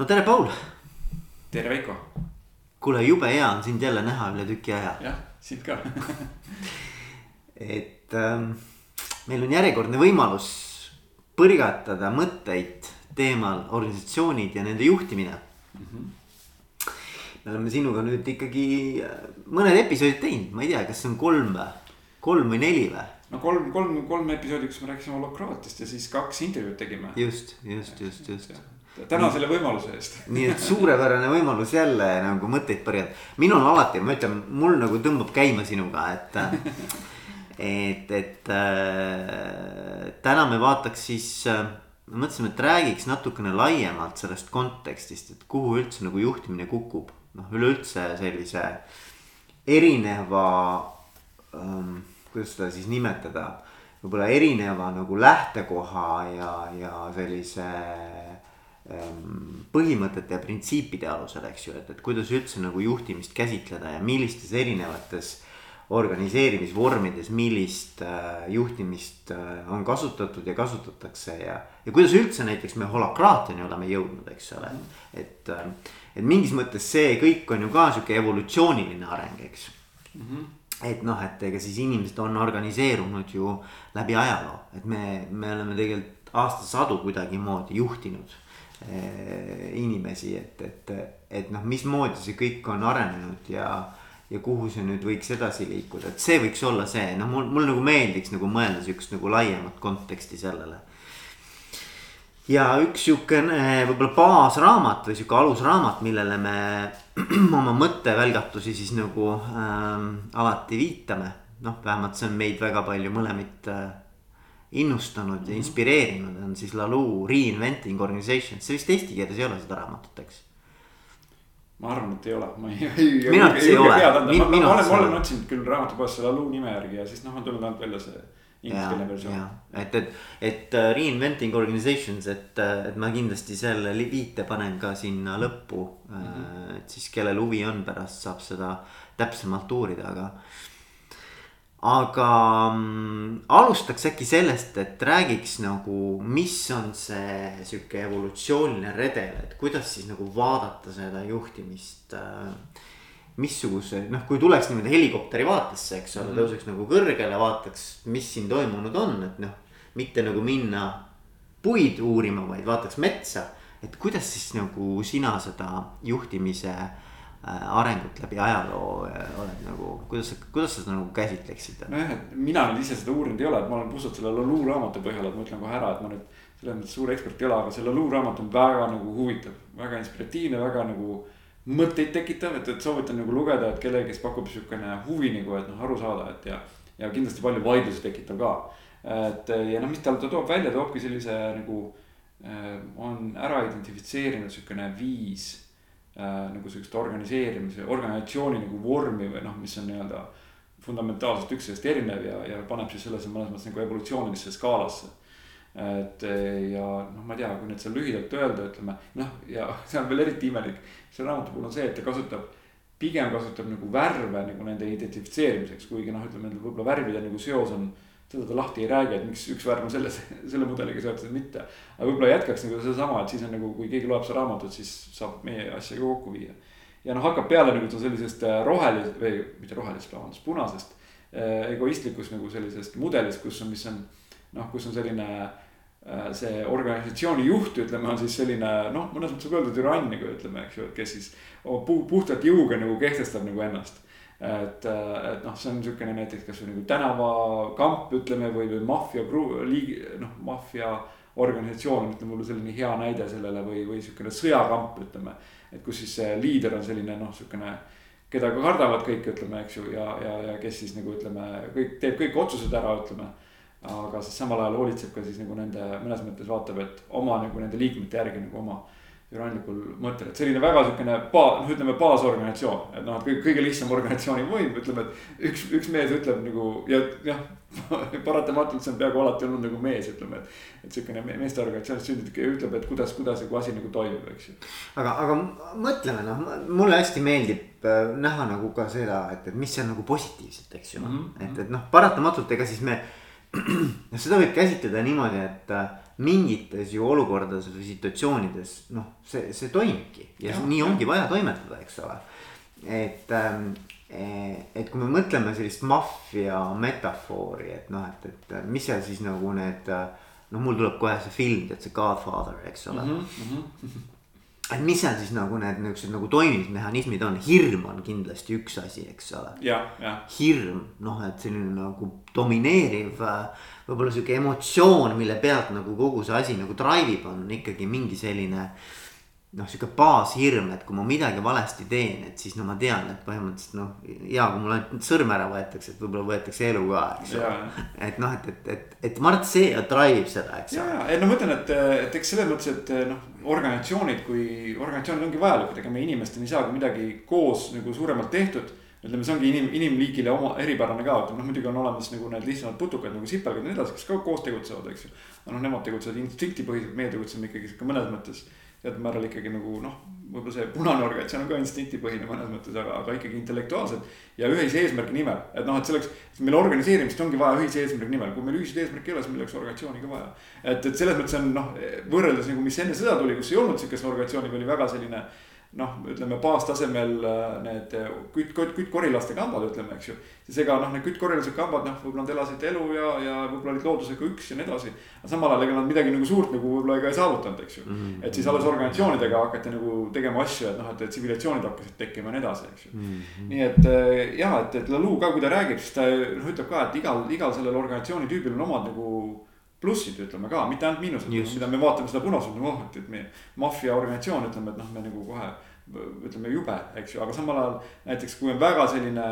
no tere, Paul. tere, Veiko. kuule, jube hea on sind jälle näha üle tüki aja. jah, sind ka et ähm, meil on järjekordne võimalus põrgatada mõtteid teemal organisatsioonid ja nende juhtimine mm. -hmm. me oleme sinuga nüüd ikkagi äh, mõned episoodid teinud, ma ei tea, kas see on kolm või, kolm või neli või? no kolm, kolm, kolm episoodi, kus me rääkisime holokraatiast ja siis kaks intervjuud tegime. just, just, just, just tänan selle võimaluse eest. nii et suurepärane võimalus jälle nagu mõtteid põrjata. minul alati, ma ütlen, mul nagu tõmbab käima sinuga, et et, et äh, täna me vaataks siis äh,, mõtlesime, et räägiks natukene laiemalt sellest kontekstist, et kuhu üldse nagu juhtimine kukub. noh, üleüldse sellise erineva ähm,, kuidas seda siis nimetada, võib-olla erineva nagu lähtekoha ja, ja sellise põhimõtete ja printsiipide alusel, eks ju, et, et kuidas üldse nagu juhtimist käsitleda ja millistes erinevates organiseerimisvormides, millist äh, juhtimist äh, on kasutatud ja kasutatakse ja, ja kuidas üldse näiteks me holakraatiani oleme jõudnud, eks ole. et, äh, et mingis mõttes see kõik on ju ka sihuke evolutsiooniline areng, eks mm. -hmm. et noh, et ega siis inimesed on organiseerunud ju läbi ajaloo, et me, me oleme tegelikult aastasadu kuidagimoodi juhtinud inimesi, et, et, et noh, mismoodi see kõik on arenenud ja ja kuhu see nüüd võiks edasi liikuda, et see võiks olla see, noh, mul, mul nagu meeldiks nagu mõelda sihukest nagu laiemat konteksti sellele. ja üks sihukene võib-olla baasraamat või sihuke alusraamat, millele me oma mõttevälgatusi siis nagu ähm, alati viitame. noh, vähemalt see on meid väga palju mõlemit äh, innustanud ja inspireerinud, on siis Lalu Reinventing Organization, see vist eesti keeles ei ole seda raamatut, eks ma arvan, et ei ole, ma ei, ei. minu arvates ei ole. ma, ma, ma olen, ma olen otsinud küll raamatupoest selle Alu nime järgi ja siis noh, on tulnud ainult välja see ingliskeelne versioon. et, et, et uh, Reinventing Organizations, et, uh, et ma kindlasti selle viite panen ka sinna lõppu mm. -hmm. et siis kellel huvi on, pärast saab seda täpsemalt uurida, aga aga mm, alustaks äkki sellest, et räägiks nagu, mis on see sihuke evolutsiooniline redel, et kuidas siis nagu vaadata seda juhtimist äh,. missuguse, noh, kui tuleks niimoodi helikopteri vaatesse, eks ole mm -hmm., tõuseks nagu kõrgele, vaataks, mis siin toimunud on, et noh. mitte nagu minna puid uurima, vaid vaataks metsa, et kuidas siis nagu sina seda juhtimise äh, Äh, arengut läbi ajaloo äh, oled nagu, kuidas sa, kuidas sa seda nagu käsitleksid? nojah, et mina nüüd ise seda uurinud ei ole, et ma olen puhtalt selle Lalu raamatu põhjal, et ma ütlen kohe ära, et ma nüüd selles mõttes suur ekspert ei ole, aga see Lalu raamat on väga nagu huvitav, väga inspiratiivne, väga nagu mõtteid tekitav, et, et soovitan nagu lugeda, et kellelegi, kes pakub sihukene huvi nagu, et noh, aru saada, et ja. ja kindlasti palju vaidlusi tekitav ka. et ja noh, mis tal ta toob välja, toobki sellise nagu äh, on ära identifitseerinud sihukene viis äh, nagu sihukest organiseerimise, organisatsiooni nagu vormi või noh, mis on nii-öelda fundamentaalselt üksteisest erinev ja, ja paneb siis sellesse mõnes mõttes nagu evolutsioonilisse skaalasse. et ja noh, ma ei tea, kui nüüd seal lühidalt öelda, ütleme noh, ja see on veel eriti imelik. selle raamatu puhul on see, et ta kasutab, pigem kasutab nagu värve nagu nende identifitseerimiseks, kuigi noh, ütleme võib-olla värvide nagu seos on seda ta lahti ei räägi, et miks üks värv on selles, selle mudeliga seotud mitte. aga võib-olla jätkaks nagu sedasama, et siis on nagu, kui keegi loeb seda raamatut, siis saab meie asja ka kokku viia. ja noh, hakkab peale nagu sellisest äh, rohelisest või mitte rohelisest, vabandust, punasest äh, egoistlikust nagu sellisest mudelist, kus on, mis on noh, kus on selline äh, see organisatsiooni juht, ütleme, on siis selline noh, mõnes mõttes võib öelda türann nagu ütleme, eks ju, et kes siis puhtalt jõuga nagu kehtestab nagu ennast et, et noh, see on niisugune näiteks kasvõi nagu tänavakamp, ütleme, või, või maffia, liigi, noh, maffia organisatsioon on, ütleme, võib-olla selline hea näide sellele või, või niisugune sõjakamp, ütleme. et kus siis see liider on selline noh, niisugune, keda ka kardavad kõik, ütleme, eks ju, ja, ja, ja kes siis nagu ütleme, kõik, teeb kõik otsused ära, ütleme. aga siis samal ajal hoolitseb ka siis nagu nende, mõnes mõttes vaatab, et oma nagu nende liikmete järgi nagu oma türannikul mõttel, et selline väga sihukene ba-, noh, ütleme baasorganisatsioon, et noh, et kõige, lihtsam organisatsiooni võim, ütleme, et üks, üks mees ütleb nagu ja jah paratamatult see on peaaegu alati olnud nagu mees, ütleme, et. et sihukene meeste organisatsioonist sündinud ja ütleb, et kuidas, kuidas nagu asi nagu toimib, eks ju. aga, aga mõtleme noh, mulle hästi meeldib äh, näha nagu ka seda, et, et mis on nagu positiivset, eks ju mm. -hmm. et, et noh, paratamatult ega siis me, seda võib käsitleda niimoodi, et äh, mingites ju olukordades või situatsioonides noh, see, see toimibki ja, ja nii ongi vaja toimetada, eks ole. et ähm, et kui me mõtleme sellist maffia metafoori, et noh, et, et mis seal siis nagu need. noh, mul tuleb kohe see film, tead see Godfather, eks ole mm. -hmm. Et mis seal siis nagu need niuksed nagu toimimismehhanismid on, hirm on kindlasti üks asi, eks ole. hirm, noh, et selline nagu domineeriv võib-olla sihuke emotsioon, mille pealt nagu kogu see asi nagu drive ib, on ikkagi mingi selline noh, sihuke baashirm, et kui ma midagi valesti teen, et siis no ma tean, et põhimõtteliselt noh, hea, kui mul ainult sõrm ära võetakse, et võib-olla võetakse elu ka, eks ole. et noh, et, et, et, et ma arvan, et see drive seda, eks ole. ja, ja, et no ma ütlen, et, et eks selles mõttes, et noh, organisatsioonid kui organisatsioonid ongi vajalikud, ega me inimestena ei saa ka midagi koos nagu suuremalt tehtud ütleme, see ongi inim, inimliigile oma eripärane ka, ütleme noh, muidugi on olemas nagu need lihtsamad putukad nagu sipelgad ja nii edasi, kes ka koos tegutsevad, eks ju. aga noh, nemad tegutsevad instinktipõhiselt, meie tegutseme ikkagi mõnes mõttes teatud määral ikkagi nagu noh, võib-olla see punane organisatsioon on ka instinktipõhine mõnes mõttes, aga, aga ikkagi intellektuaalselt. ja ühise eesmärgi nimel, et noh, et selleks, meil organiseerimist ongi vaja ühise eesmärgi nimel, kui meil ühiseid eesmärke ei ole, siis meil oleks organisatsiooni ka vaja. et, et selles mõttes on noh, võrreldes nagu, mis enne sõda tuli, kus ei olnud sihukest organisatsiooni, oli väga selline noh, ütleme baastasemel äh, need äh, kütt, kütt, küttkorilaste kambad, ütleme, eks ju. siis ega noh, need küttkorilased kambad, noh, võib-olla nad elasid elu ja, ja võib-olla olid loodusega üks ja nii edasi. aga samal ajal ega nad midagi nagu suurt nagu võib-olla ega ei saavutanud, eks ju mm. -hmm. et siis alles organisatsioonidega hakati nagu tegema asju, et noh, et, tsivilisatsioonid hakkasid tekkima ja nii edasi, eks ju mm. -hmm. nii et äh, jah, et, et Lalou ka, kui ta räägib, siis ta noh, ütleb ka, et igal, igal sellel organisatsiooni tüübil on omad nagu plussid, ütleme ka, mitte ainult miinused, mida me vaatame seda punasust nagu oh, et meie maffia organisatsioon, ütleme, et noh, me nagu kohe ütleme jube, eks ju, aga samal ajal näiteks kui on väga selline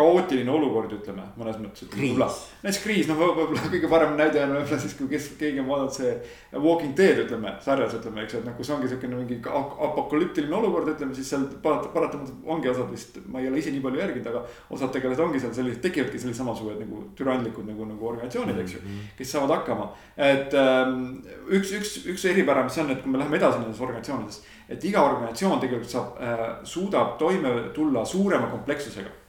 kaootiline olukord, ütleme mõnes mõttes. näiteks kriis, noh, võib-olla kõige parem näide on võib-olla siis, kui kes, keegi on vaadanud see Walking Dead, ütleme, sarjas ütleme, eks et noh, kus ongi siukene mingi apokalüptiline olukord, ütleme siis seal paratamatult ongi osad vist, ma ei ole ise nii palju järginud, aga osad tegelased ongi seal sellised, tekivadki sellised samasugused nagu türandlikud nagu, nagu organisatsioonid, eks ju. Mhm. kes saavad hakkama, et ähm, üks, üks, üks eripära, mis on, et kui me läheme edasi nendes organisatsioonides. et iga organisatsioon tegelikult saab äh,, suudab toime tulla suurema komplekssusega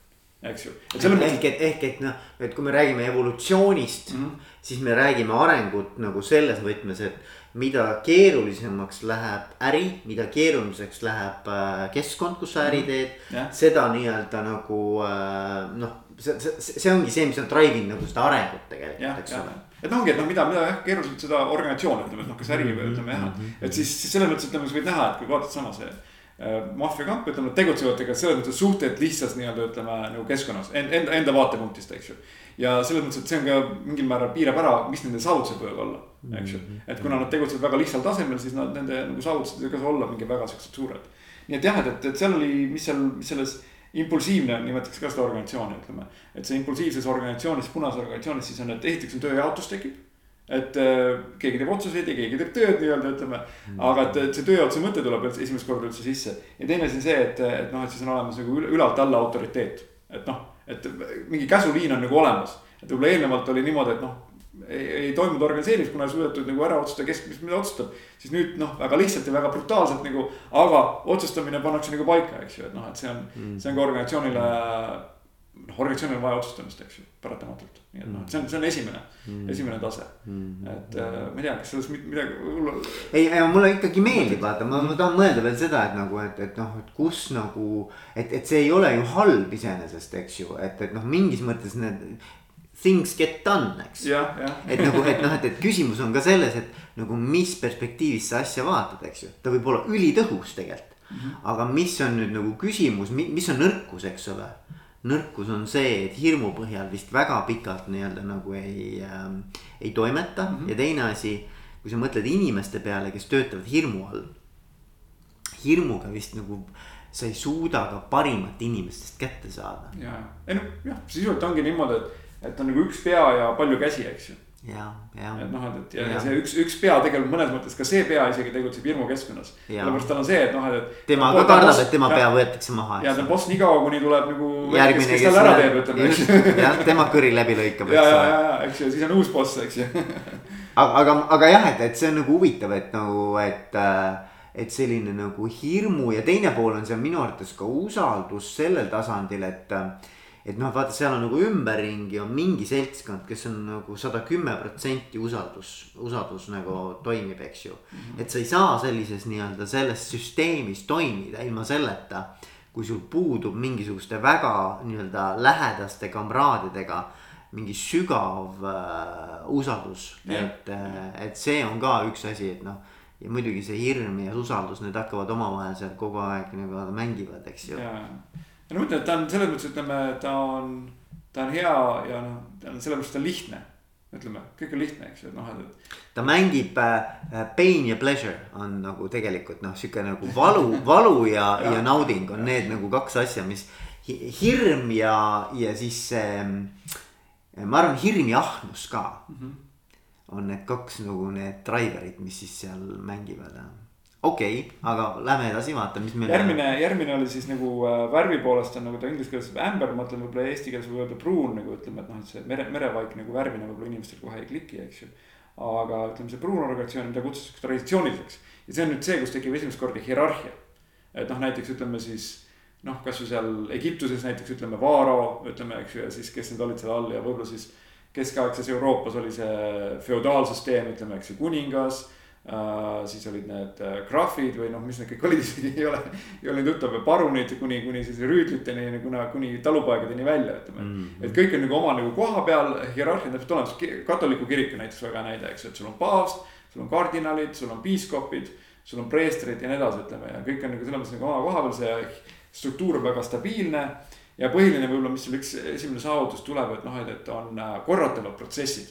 eks ju. ehk et, ehk et noh, et kui me räägime evolutsioonist mm, -hmm. siis me räägime arengut nagu selles võtmes, et mida keerulisemaks läheb äri, mida keeruliseks läheb äh, keskkond, kus sa äri mhm. teed mm. -hmm. seda nii-öelda nagu äh, noh, see, see, see ongi see, mis on drive inud nagu seda arengut tegelikult, eks ole et ongi, et noh, mida, mida jah, keeruliselt seda organisatsiooni ütleme, et noh, kas äri või ütleme jah, mhm. et siis, siis selles mõttes ütleme, sa võid näha, et kui vaatad sama see maffiakamp, ütleme, tegutsevad tegelikult selles mõttes suhteliselt lihtsas nii-öelda ütleme nagu keskkonnas enda, enda vaatepunktist, eks ju. ja selles mõttes, et see on ka mingil määral piirab ära, mis nende saavutused võivad olla, eks ju. et kuna nad tegutsevad väga lihtsal tasemel, siis nad, nende nagu saavutused ei saa olla mingi väga siuksed suured. nii et jah, et, et, et seal oli, mis seal, mis selles impulsiivne, nimetaks ka seda organisatsiooni, ütleme. et see impulsiivses organisatsioonis, punases organisatsioonis siis on, et esiteks on tööjaotus tekib et äh, keegi teeb otsuseid ja keegi teeb tööd nii-öelda ütleme mm.. aga et, et see tööotsuse mõte tuleb esimest korda üldse sisse. ja teine asi on see, et, et noh, et siis on olemas nagu ülalt alla autoriteet. et noh, et mingi käsuliin on nagu olemas. et võib-olla eelnevalt oli niimoodi, et noh, ei, ei toimunud organiseerimist, kuna ei suudetud nagu ära otsustada, kes, mis mida otsustab. siis nüüd noh, väga lihtsalt ja väga brutaalselt nagu, aga otsustamine pannakse nagu paika, eks ju, et noh, et see on mm., see on ka organisatsioonile noh, organisatsioonil on vaja otsustamist, eks ju, paratamatult. nii et noh, see on, see on esimene mm., esimene tase mm.. et äh, ma ei tea, kas sellest midagi hullul. ei, ei mulle ikkagi meeldib, vaata, ma, ma tahan mõelda veel seda, et nagu, et, et noh, et kus nagu. et, et see ei ole ju halb iseenesest, eks ju, et, et noh, mingis mõttes need things get done, eks. et nagu, et noh, et, et küsimus on ka selles, et nagu mis perspektiivist sa asja vaatad, eks ju, ta võib olla ülitõhus tegelikult mm. -hmm. aga mis on nüüd nagu küsimus, mis on nõrkus, eks ole nõrkus on see, et hirmu põhjal vist väga pikalt nii-öelda nagu ei äh,, ei toimeta mm -hmm. ja teine asi. kui sa mõtled inimeste peale, kes töötavad hirmu all. hirmuga vist nagu sa ei suuda ka parimat inimestest kätte saada. ja, ei noh, jah, sisuliselt ongi niimoodi, et, et on nagu üks pea ja palju käsi, eks ju ja, ja. et noh, et, et ja, ja see üks, üks pea tegelikult mõnes mõttes ka see pea isegi tegutseb hirmukeskkonnas. sellepärast tal on see, et noh, et. tema ka kardab, et tema pea võetakse maha. ja ta on boss nii kaua, kuni tuleb nagu. järgmine, kes, kes tal ära teeb, ütleme, jah, tema kõri läbi lõikab. ja, ja, ja, ja, eks ju, siis on uus boss, eks ju aga, aga, aga jah, et, et see on nagu huvitav, et nagu, et äh, et selline nagu hirmu ja teine pool on see minu arvates ka usaldus sellel tasandil, et et noh, vaata, seal on nagu ümberringi on mingi seltskond, kes on nagu sada kümme protsenti usaldus, usaldus nagu toimib, eks ju. et sa ei saa sellises nii-öelda selles süsteemis toimida ilma selleta, kui sul puudub mingisuguste väga nii-öelda lähedaste kamraadidega mingi sügav äh, usaldus Jah. et, äh, et see on ka üks asi, et noh. ja muidugi see hirm ja usaldus, need hakkavad omavahel seal kogu aeg nagu mängivad, eks ju. ja, ja no ma ütlen, et ta on selles mõttes, ütleme, ta on, ta on hea ja noh, ta on sellepärast ta on lihtne. ütleme, kõik on lihtne, eks ju, et noh, et ta mängib äh, pain ja pleasure on nagu tegelikult noh, sihuke nagu valu, valu ja, ja, ja nauding on need nagu kaks asja, mis hi- hirm ja, ja siis see. ma arvan, hirm ja ahnus ka mm. -hmm. on need kaks nagu need driver'id, mis siis seal mängivad. Okei okay,, aga lähme edasi, vaatame, mis meil. järgmine, järgmine oli siis nagu äh, värvi poolest on nagu ta inglise keeles amber, ma ütlen võib-olla eesti keeles võib öelda pruun nagu ütleme, et noh, et see mere, merevaik nagu värvina võib-olla inimestel kohe ei kliki, eks ju. aga ütleme, see pruun organisatsioon, mida kutsutakse traditsiooniliseks ja see on nüüd see, kus tekib esimest korda hierarhia. et noh, näiteks ütleme siis noh, kasvõi seal Egiptuses näiteks ütleme Vaaro, ütleme, eks ju, ja siis, kes need olid seal all ja võib-olla siis. keskaegses Euroopas oli see feodaalsüsteem, ütleme, eks ju, kuningas Uh, siis olid need uh, graafid või noh, mis need kõik olid, isegi ei ole, ei ole tuttav, parunid kuni, kuni siis rüütliteni, kuna kuni talupoegadeni välja, ütleme mm. -hmm. et kõik on nagu oma nagu koha peal, hierarhia on täpselt olemas, katoliku kirik on näiteks väga näide, eks ju, et sul on paavst. sul on kardinalid, sul on piiskopid, sul on preestrid ja nii edasi, ütleme ja kõik on nagu selles mõttes nagu oma koha peal, see struktuur on väga stabiilne. ja põhiline võib-olla, mis sul üks esimene saavutus tuleb, et noh, et, et on äh, korratavad protsessid.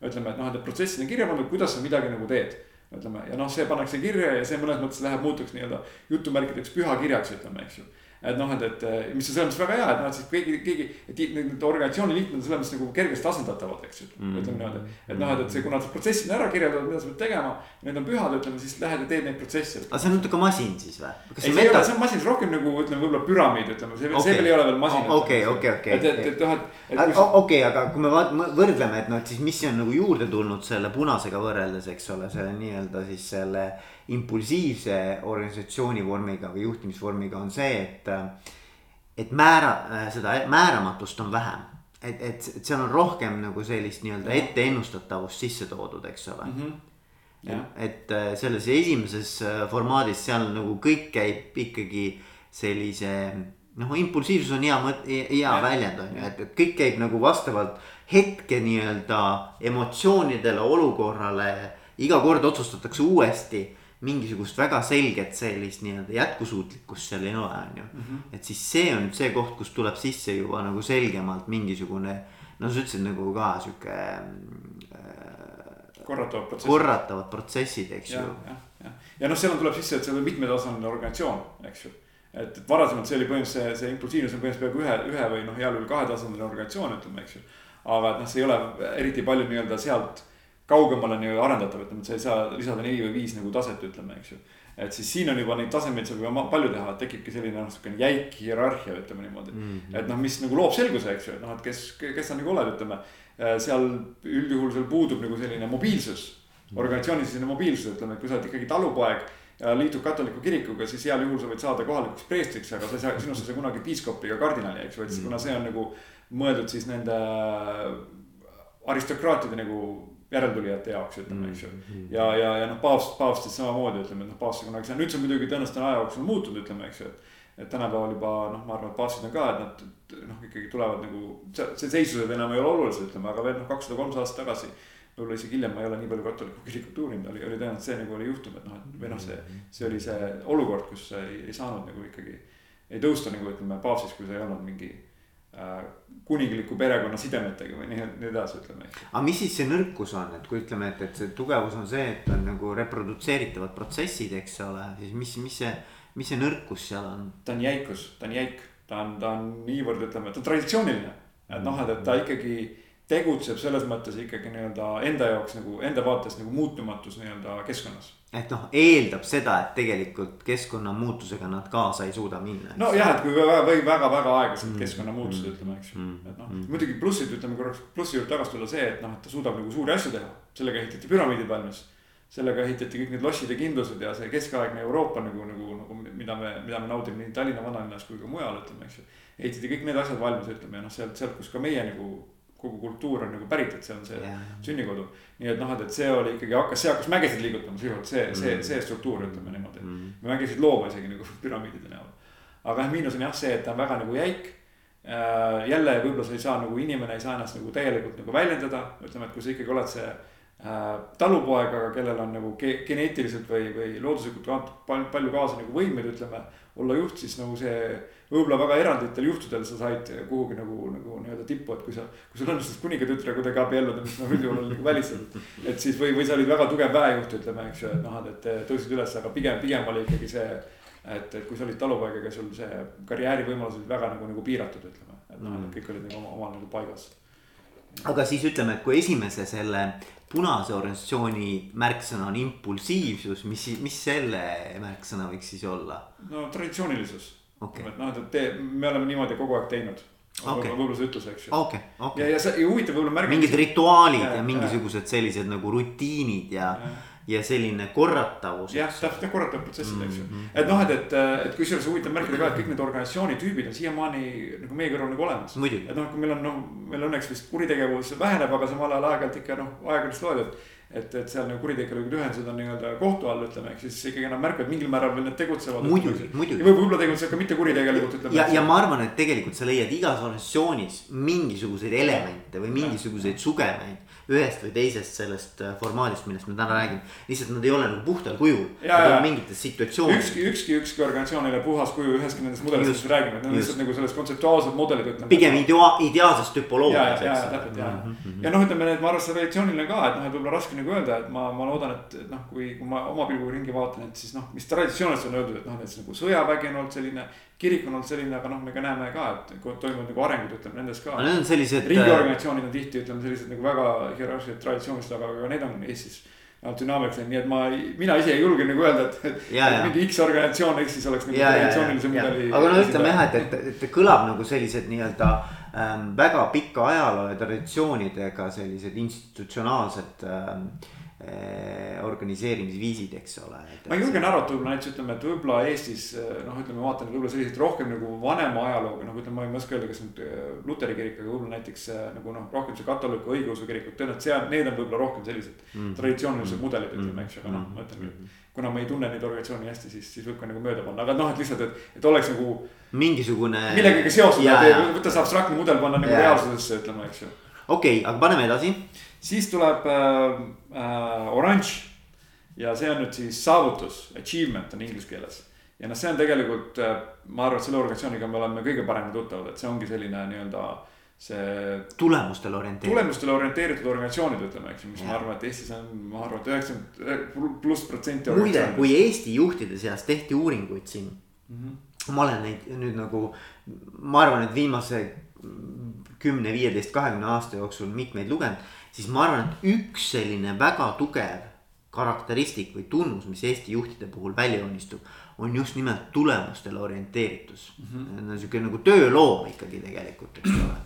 ütleme, et noh, et need protsessid on kirja pandud, kuidas sa midagi nagu teed ütleme ja noh, see pannakse kirja ja see mõnes mõttes läheb muutuks nii-öelda jutumärkideks pühakirjaks, ütleme, eks ju. Et noh, et, et mis on selles mõttes väga hea, et noh, et siis keegi, keegi, et need organisatsiooni liikmed on selles mõttes nagu kergesti asendatavad, eks ju mm.. ütleme niimoodi, et noh, et, et see, kuna see protsessid on ära kirjeldatud, mida sa pead tegema. Need on pühad, ütleme siis lähed ja teed neid protsesse. aga see on natuke masin siis või? ei, see ei ole, see on masin, rohkem nagu ütleme, võib-olla püramiid, ütleme, see okay., see veel ei ole veel masin. okei, okei, okei. et, et, et noh, et, okei, aga kui me võrdleme, et noh, et siis mis on nagu juurde tulnud selle punasega võrreldes, eks ole, selle nii-öelda siis selle impulsiivse organisatsiooni vormiga või juhtimisvormiga on see, et. et määra, seda määramatust on vähem. et, et, et seal on rohkem nagu sellist nii-öelda etteennustatavust sisse toodud, eks ole mm. -hmm. Ja. et äh, selles esimeses äh, formaadis seal nagu kõik käib ikkagi sellise noh, impulsiivsus on hea mõte, hea Ja. väljend on ju, et, et kõik käib nagu vastavalt hetke nii-öelda emotsioonidele, olukorrale. iga kord otsustatakse uuesti mingisugust väga selget sellist nii-öelda jätkusuutlikkust seal ei ole, on ju. et siis see on nüüd see koht, kus tuleb sisse juba nagu selgemalt mingisugune. no sa ütlesid nagu ka sihuke korratavad protsessid. korratavad protsessid, eks jah, ju. jah, jah, ja noh, seal on, tuleb sisse, et see on mitmetasandiline organisatsioon, eks ju. et, et varasemalt see oli põhimõtteliselt see, see impulsiivsus on põhimõtteliselt peaaegu ühe, ühe või noh, heal juhul kahetasandiline organisatsioon, ütleme, eks ju. aga et noh, see ei ole eriti palju nii-öelda sealt kaugemale nii-öelda arendatav, ütleme, et sa ei saa lisada neli või viis nagu taset, ütleme, eks ju. et siis siin on juba neid tasemeid saab juba palju teha, et tekibki selline noh, siukene jäik hierarhia, ütleme niimoodi mm. -hmm. et noh, mis nagu loob selguse, eks ju, et noh, et kes, kes sa nagu oled, ütleme. seal üldjuhul seal puudub nagu selline mobiilsus, organisatsiooni sisene mobiilsus, ütleme, et kui sa oled ikkagi talupoeg ja liitud katoliku kirikuga, siis heal juhul sa võid saada kohalikuks preestriks, aga sa ei saa, sinust ei saa kunagi piiskopi ega kardinali, eks ju, et siis kuna see on nagu mõeldud siis nende aristokraatide nagu järeltulijate jaoks, ütleme, eks ju. ja, ja, ja noh, paavst, paavstid samamoodi ütleme, et noh, paavst kunagi seal, nüüd see on muidugi tõenäoliselt on aja jooksul muutunud, ütleme, eks ju, et. et tänapäeval juba noh, ma arvan, et paavstid on ka, et nad noh, ikkagi tulevad nagu, see, see seisused enam ei ole olulised, ütleme, aga veel noh, kakssada, kolmsada aastat tagasi. võib-olla isegi hiljem ma ei ole nii palju katoliku kirikut uurinud, oli, oli tõenäoliselt see nagu oli juhtum, et noh, et või noh, see, see oli see olukord, kus ei, ei saanud nagu ikkagi. ei tõusta nagu ütleme paavstiks, kui sa ei olnud mingi kuningliku perekonna sidemetega või nii, nii edasi, ütleme. aga mis siis see nõrkus on, et kui ütleme, et, et see tugevus on see, et on nagu reprodutseeritavad protsessid, eks ole, siis mis, mis see, mis see nõrkus seal on? ta on jäikus, ta on jäik, ta on, ta on niivõrd, ütleme, ta on traditsiooniline. et noh, et, et ta ikkagi tegutseb selles mõttes ikkagi nii-öelda enda jaoks nagu enda vaates nagu muutumatus nii-öelda keskkonnas. Et noh, eeldab seda, et tegelikult keskkonnamuutusega nad kaasa ei suuda minna. nojah, et kui väga, või väga-väga aeglaselt keskkonnamuutused mm. ütleme, eks ju, et noh mm. muidugi plussid, ütleme korraks plussi juurde tagasi tulla see, et noh, et ta suudab nagu suuri asju teha, sellega ehitati püramiidid valmis. sellega ehitati kõik need lossid ja kindlused ja see keskaegne Euroopa nagu, nagu, nagu mida me, mida me naudime nii Tallinna vanalinnas kui ka mujal, ütleme, eks ju. ehitati kõik need asjad valmis, ütleme ja noh, sealt, sealt, kus ka meie nagu kogu kultuur on nagu pärit, et see on see Jaa. sünnikodu. nii et noh, et, et see oli ikkagi hakkas, see hakkas mägesid liigutama sisuliselt see, see, Mm. see struktuur, ütleme niimoodi Mm. me mägesid looma isegi nagu püramiidide näol. aga jah, miinus on jah see, et ta on väga nagu jäik. jälle võib-olla sa ei saa nagu inimene ei saa ennast nagu täielikult nagu väljendada, ütleme, et kui sa ikkagi oled see äh, talupoeg, aga kellel on nagu ge geneetiliselt või, või looduslikult palju kaasa nagu võimeid, ütleme. olla juht, siis nagu see võib-olla väga eranditel juhtudel sa said kuhugi nagu, nagu nii-öelda tippu, et kui sa, kui sul õnnestus kuningatütre kuidagi abielluda, mis noh, üldjuhul on nagu välistatud. et siis või, või sa olid väga tugev väejuht, ütleme, eks ju, et noh, et, tõusid üles, aga pigem, pigem oli ikkagi see. et, et kui sa olid talupoeg, ega sul see karjäärivõimalused olid väga nagu, nagu piiratud, ütleme, et noh, et kõik olid nagu oma, omal nagu paigas. aga siis ütleme, et kui esimese selle punase organisatsiooni märksõna on impulsiivsus, mis, mis selle märksõna võiks siis olla? no traditsioonilisus Okei. et noh, et, et te- me oleme niimoodi kogu aeg teinud Okei. võib-olla see ütlus, eks ju. okei, ja, okei. ja see ja huvitav võib-olla märgata. mingid rituaalid ja jaa. mingisugused sellised nagu rutiinid ja Jaa., ja selline korratavus. jah, täpselt jah, korratav protsessid, eks ju Mhm.. et noh, et, et, et kusjuures huvitav märkida ka, et kõik need organisatsiooni tüübid on siiamaani nagu meie kõrval nagu olemas. et noh, kui meil on noh, meil õnneks vist kuritegevus väheneb, aga samal ajal aeg-ajalt ikka noh, ajakirjandust loed, et. et, et seal nagu kuritegelikud ühendused on nii-öelda kohtu all, ütleme, ehk siis ikkagi enam märkad mingil määral veel need tegutsevad. muidugi, ja muidugi. võib- võib-olla tegutsevad ka mitte kuritegelikult, ütleme. ja, ja ma arvan, et tegelikult sa leiad igas organisatsioonis mingisuguseid elemente või mingisuguseid sugemeid ühest või teisest sellest äh, formaadist, millest me täna räägime. lihtsalt nad ei ole nagu puhtal kujul, nad on mingites situatsioonides. ükski, ükski, ükski organisatsioon ei ole puhas kuju üheski nendest mudelitest, mis me räägime, et need on lihtsalt nagu sellest kontseptuaalsed mudelid, ütleme. pigem idea-, ideaalsest ja, ja, tüpoloogiast, ja, eks ja täpselt ja Mhm, mhm. ja noh, ütleme need, ma arvan, see traditsiooniline ka, et noh, et võib-olla raske nagu öelda, et ma, ma loodan, et, et noh, kui, kui ma oma pilguga ringi vaatan, et siis noh, mis traditsiooniliselt on öeldud, et noh, et nagu sõjavägi on olnud selline. Kirik on olnud selline, aga noh, me ka näeme ka, et toimuvad nagu arengud, ütleme nendes ka aga. need on sellised. äh, riigiorganisatsioonid on tihti, ütleme sellised nagu väga hierarhilised traditsioonilised, aga, aga need on Eestis. dünaamikas läinud, nii et ma, mina ise ei julge nagu öelda, et, et Ja, ja. mingi X organisatsioon Eestis oleks nagu traditsioonilise mudeli. aga no ütleme jah, et, et, et ta kõlab nagu sellised nii-öelda ähm, väga pika ajaloo ja traditsioonidega sellised institutsionaalsed ähm, äh, organiseerimisviisid, eks ole. ma julgen arvata võib-olla näiteks ütleme, et võib-olla Eestis noh, ütleme vaatan võib-olla selliseid rohkem nagu vanema ajalooga, noh ütleme, ma ei oska öelda, kas nüüd äh, luteri kirik, aga võib-olla näiteks äh, nagu noh, rohkem see katoliku õigeusu kirikud, tõenäoliselt seal, need on võib-olla rohkem sellised Mhm. traditsioonilised mudelid, ütleme, eks ju, aga noh, ma ütlengi, et kuna ma ei tunne neid organisatsioone hästi, siis, siis võib ka nagu mööda panna, aga noh, et lihtsalt, et, et oleks nagu mingisugune. millegagi seostada võtta see abstraktne mudel, panna nagu reaalsusesse, ütleme, eks ju. okei, aga paneme edasi. Siis tuleb äh, äh, oranž ja see on nüüd siis saavutus, achievement on inglise keeles. ja noh, see on tegelikult, ma arvan, et selle organisatsiooniga me oleme kõige paremini tuttavad, et see ongi selline nii-öelda see tulemustele orienteeritud. tulemustele orienteeritud organisatsioonid, ütleme, eks ju, mis Jah. ma arvan, et Eestis on, ma arvan, et üheksakümmend pluss protsenti. muide, kui Eesti juhtide seas tehti uuringuid siin, Mhm. ma olen neid nüüd nagu, ma arvan, et viimase kümne, viieteist, kahekümne aasta jooksul mitmeid lugenud, siis ma arvan, et üks selline väga tugev karakteristik või tunnus, mis Eesti juhtide puhul välja joonistub, on just nimelt tulemustele orienteeritus mm. -hmm. sihuke nagu tööloom ikkagi tegelikult, eks ole.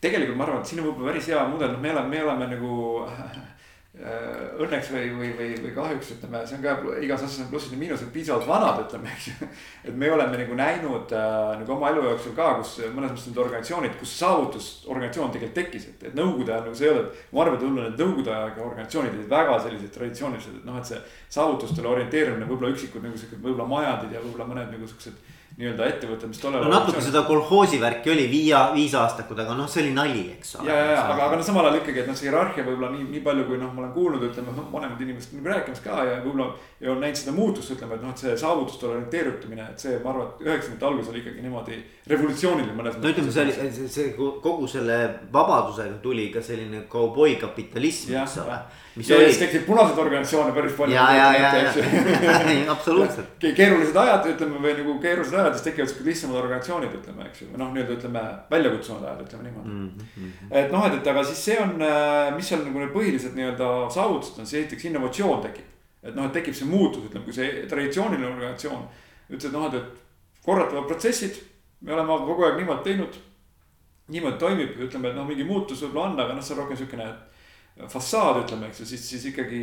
tegelikult ma arvan, et siin on võib-olla päris hea mudel, noh, me oleme, me oleme nagu õnneks või, või, või, või kahjuks ütleme, see on ka igas asjas on plussid ja miinused piisavalt vanad, ütleme, eks ju. et me oleme nagu näinud äh, nagu oma elu jooksul ka, kus mõnes mõttes need organisatsioonid, kus saavutusorganisatsioon tegelikult tekkis, et, et nõukogude ajal nagu see ei olnud. ma arvan, et võib-olla need nõukogude ajaga organisatsioonid olid väga sellised traditsioonilised, et noh, et see saavutustele orienteerimine võib-olla üksikud nagu siuksed võib-olla majandid ja võib-olla mõned nagu siuksed nii-öelda ettevõtted, mis tollal. no natuke seda kolhoosi värki oli viia, viisaastakud, aga noh, see oli nali, eks ole. ja, ja, ja aga, aga no samal ajal ikkagi, et noh, see hierarhia võib-olla nii, nii palju, kui noh, ma olen kuulnud, ütleme noh, vanemad inimesed nagu rääkimas ka ja võib-olla. ja on näinud seda muutust, ütleme, et noh, et see saavutustele orienteerutumine, et see, ma arvan, et üheksakümnendate algus oli ikkagi niimoodi revolutsiooniline mõnes no ütleme, see oli, see, see kogu selle vabadusega tuli ka selline kauboi kapitalism, Jah, eks ole ja, ja oli, tekkisid punaseid organisatsioone päris palju. ja, ja, ja, ja absoluutselt. keerulised ajad, ütleme või nagu keerulised ajad, siis tekivad siuksed lihtsamad organisatsioonid, ütleme, eks ju, või noh, nii-öelda ütleme väljakutsuvad ajad, ütleme niimoodi Mhm, et noh, et, et aga siis see on, mis seal nagu need põhilised nii-öelda saavutused on, siis esiteks innovatsioon tekib. et noh, et tekib see muutus, ütleme, kui see traditsiooniline organisatsioon ütles, et noh, et, et korratavad protsessid, me oleme kogu aeg niimoodi teinud. niimoodi toimib, ütleme, et noh, mingi muutus võib-olla on, aga noh, see on rohkem siukene fassaad, ütleme, eks ju, siis, siis ikkagi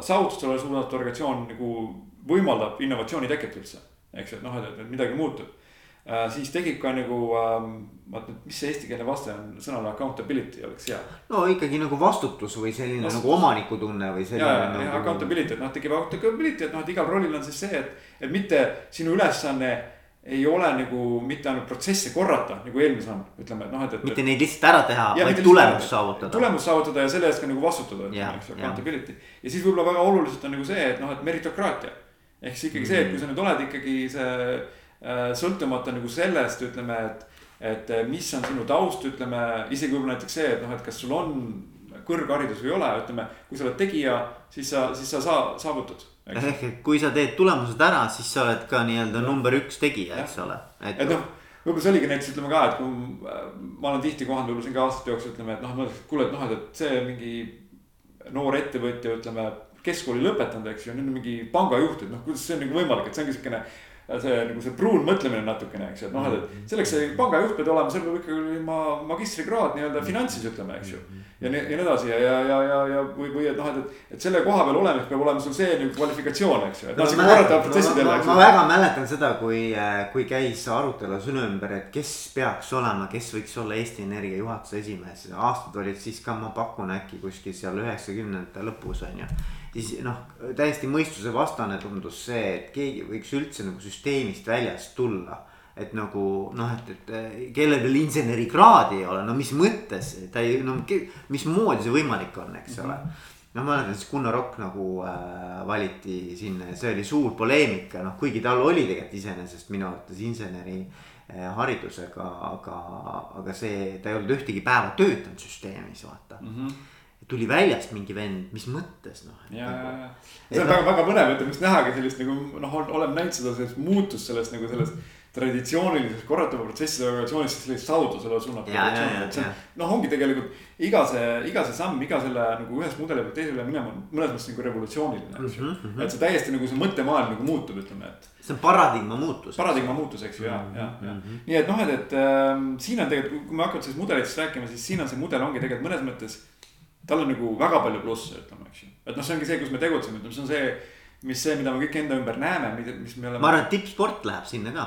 saavutustele suunatud organisatsioon nagu võimaldab innovatsiooni teket üldse, eks ju, et noh, et, midagi muutub äh,. siis tekib ka nagu ähm,, vaat nüüd, mis see eestikeelne vaste on, sõnale accountability oleks hea. no ikkagi nagu vastutus või selline vastutus. nagu omanikutunne või selline. ja, ja, nagu... accountability, et noh, tekib accountability, et noh, et igal rollil on siis see, et, et mitte sinu ülesanne ei ole nagu mitte ainult protsesse korrata, nagu eelmises on, ütleme, et noh, et, et. mitte neid lihtsalt ära teha, vaid tulemust saavutada. tulemust saavutada ja selle eest ka nagu vastutada, eks ju, accountability. ja siis võib-olla väga oluliselt on nagu see, et noh, et meritokraatia. ehk siis ikkagi mm -hmm. see, et kui sa nüüd oled ikkagi see äh, sõltumata nagu sellest, ütleme, et. et mis on sinu taust, ütleme isegi võib-olla näiteks see, et noh, et kas sul on kõrgharidus või ei ole, ütleme, kui sa oled tegija, siis sa, siis sa saa, saavutad ehk, et kui sa teed tulemused ära, siis sa oled ka nii-öelda number üks tegija, eks ole. et noh, võib-olla see oligi näiteks ütleme ka, et kui ma olen tihti kohanud võib-olla siin ka aastate jooksul ütleme, et noh, et kuule, et noh, et see mingi noor ettevõtja, ütleme keskkooli lõpetanud, eks ju, nüüd on mingi pangajuht, et noh, kuidas see on nagu võimalik, et see ongi siukene see nagu see pruun mõtlemine natukene, eks ju, et noh, et selleks see pangajuht peab olema, seal peab ikkagi ma magistrikraad nii-öelda finantsis ütleme, eks ju ja nii, ja nii edasi ja, ja, ja, ja, ja või, või et noh, et, et, et selle koha peal olemiseks peab olema sul see nagu kvalifikatsioon, eks ju. No, ma, ma, ma väga mäletan seda, kui, kui käis arutelu sinu ümber, et kes peaks olema, kes võiks olla Eesti Energia juhatuse esimees. aastad olid siis ka, ma pakun äkki kuskil seal üheksakümnendate lõpus on ju. Siis noh, täiesti mõistusevastane tundus see, et keegi võiks üldse nagu süsteemist väljast tulla et nagu noh, et, et kellel veel insenerikraadi ei ole, no mis mõttes, ta ei, no mismoodi see võimalik on, eks ole mm. -hmm noh, ma mäletan siis Gunnar Rokk nagu äh, valiti sinna ja see oli suur poleemika, noh kuigi tal oli tegelikult iseenesest minu arvates inseneri äh, haridusega, aga, aga see, ta ei olnud ühtegi päeva töötanud süsteemis, vaata mm. -hmm tuli väljast mingi vend, mis mõttes noh. ja, ja, ja see on väga, väga põnev, ütleme just nähagi sellist nagu noh, oleme näinud seda sellist muutust sellest nagu sellest mm traditsioonilises korratava protsesside organisatsioonis siis sellist saavutusele suunatud organisatsiooni, et see on. noh, ongi tegelikult iga see, iga see samm, iga selle nagu ühest mudeli pealt teisele minema on mõnes mõttes nagu revolutsiooniline, eks ju mm -hmm.. et see täiesti nagu see mõttemaailm nagu muutub, ütleme, et. see on paradigma muutus. paradigma muutus, eks ju, ja, ja, ja mm -hmm. nii et noh, et, et äh, siin on tegelikult, kui me hakkame sellest mudelitest rääkima, siis siin on see mudel ongi tegelikult mõnes mõttes. Tal on nagu väga palju plusse, ütleme, eks ju, et noh, see ongi see, kus me tegutseme, ütleme, see on see mis see, mida me kõik enda ümber näeme, mis me oleme. ma arvan, et tippsport läheb sinna ka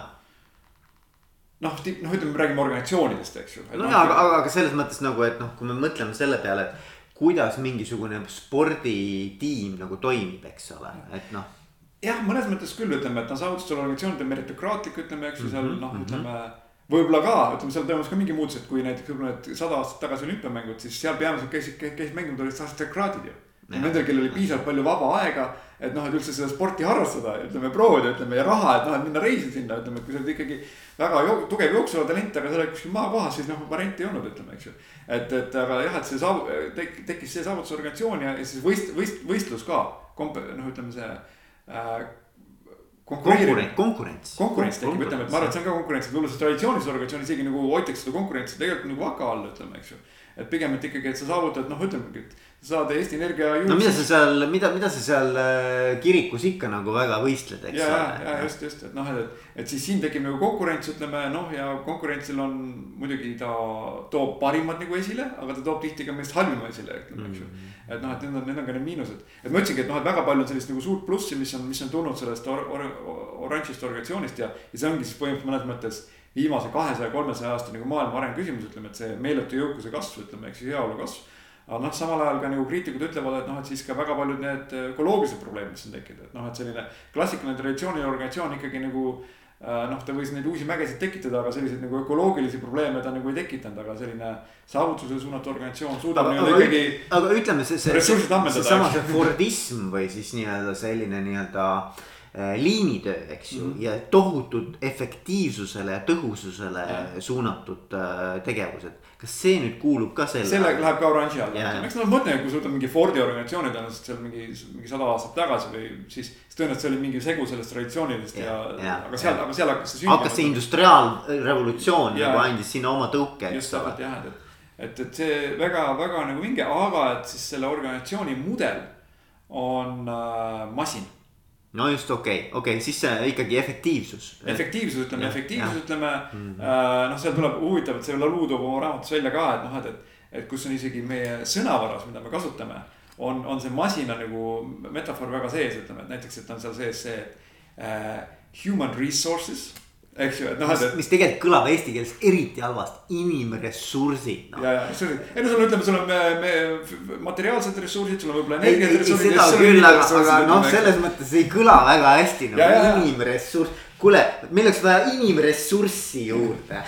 noh, noh, ütleme, me räägime organisatsioonidest, eks ju. no jaa, aga, aga, aga selles mõttes nagu, et noh, kui me mõtleme selle peale, et kuidas mingisugune sporditiim nagu toimib, eks ole, et noh. jah, mõnes mõttes küll ütleme, et noh, saavutustel organisatsioonid on meritokraatlik, ütleme, eks ju, seal mm -hmm, noh, ütleme mm. -hmm võib-olla ka, ütleme seal toimus ka mingi muutus, et kui näiteks võib-olla need sada aastat tagasi olümpiamängud, siis seal peamiselt käisid, käisid mänginud olid aristokraadid ju. Nendel, kellel oli piisavalt palju vaba aega et noh, et üldse seda sporti harrastada, ütleme proovida, ütleme ja raha, et noh, et minna reisi sinna, ütleme, et kui sa oled ikkagi väga jo tugev jooksuala talent, aga sa oled kuskil maakohas, siis noh, varianti ei olnud, ütleme, eks ju. et, et aga jah, et see saav- tek,, tekkis see saavutusorganisatsioon ja siis võist-, võist-, võistlus ka. komp-, noh, ütleme see äh, konkurents, konkurents. konkurents tekib, ütleme, et ma arvan, et see on ka konkurents, võib-olla see traditsioonilises organisatsioonis isegi nagu hoitakse seda konkurentsi tegelikult nagu vaka all, ütleme, eks ju. et pigem, et ikkagi, et sa saavutad, noh, ütlemegi, et saada Eesti Energia juurde. no mida sa seal, mida, mida sa seal äh, kirikus ikka nagu väga võistled, eks ja, ole. ja, just, just, et noh, et, et siis siin tekib nagu konkurents, ütleme noh, ja konkurentsil on muidugi ta toob parimad nagu esile, aga ta toob tihti ka meist halvima esile, ütleme, eks ju. Mm. et noh, et need on, need on ka need miinused, et ma ütlesingi, et noh, et väga palju on sellist nagu suurt plussi, mis on, mis on tulnud sellest or, or, oranžist organisatsioonist ja, ja see ongi siis põhimõtteliselt mõnes mõttes viimase kahesaja, kolmesaja aasta nagu maailma areng küsimus, ütleme, et see meeletu jõukuse kasv, ütleme, eks ju, heaolu kasv aga noh, samal ajal ka nagu kriitikud ütlevad, et noh, et siis ka väga paljud need ökoloogilised probleemid, mis on tekkinud, et noh, et selline klassikaline traditsiooniline organisatsioon ikkagi nagu äh, noh, ta võis neid uusi mägesid tekitada, aga selliseid nagu ökoloogilisi probleeme ta nagu ei tekitanud, aga selline saavutusele suunatud organisatsioon suudab nii-öelda ikkagi. aga ütleme, see, see, see, seesama see Fordism või siis nii-öelda selline nii-öelda äh, liinitöö, eks ju mm, -hmm. ja tohutud efektiivsusele ja tõhususele ja. suunatud äh, tegevused kas see nüüd kuulub ka selle? selle läheb ka oranži alla yeah., eks no mõtle, kui sa võtad mingi Fordi organisatsiooni tõenäoliselt seal mingi, mingi sada aastat tagasi või siis. siis tõenäoliselt see oli mingi segu sellest traditsioonidest ja, ja, ja, aga seal, aga seal hakkas see sündima. hakkas see industriaalrevolutsioon nagu andis sinna oma tõuke. just täpselt jah, et, et, et see väga, väga nagu vinge, aga et siis selle organisatsiooni mudel on äh, masin no just okei okay., okei okay,, siis see ikkagi efektiivsus. efektiivsus, ütleme, efektiivsus, ütleme mm -hmm. äh, noh, seal tuleb huvitav, et see Lalu toob oma raamatus välja ka, et noh, et, et. et kus on isegi meie sõnavaras, mida me kasutame, on, on see masina nagu metafoor väga sees, ütleme, et näiteks, et on seal sees see äh, human resources eks ju, et noh, mis, tegelikult kõlab eesti keeles eriti halvasti, inimressursid no.. ja, ja on, ei no sul on, ütleme, sul on me, me materiaalsed ressursid, sul on võib-olla energiat ressursid. seda küll, aga, aga noh, selles mõttes ei kõla väga hästi ja. inimressurss. Kuule, meil oleks vaja inimressurssi juurde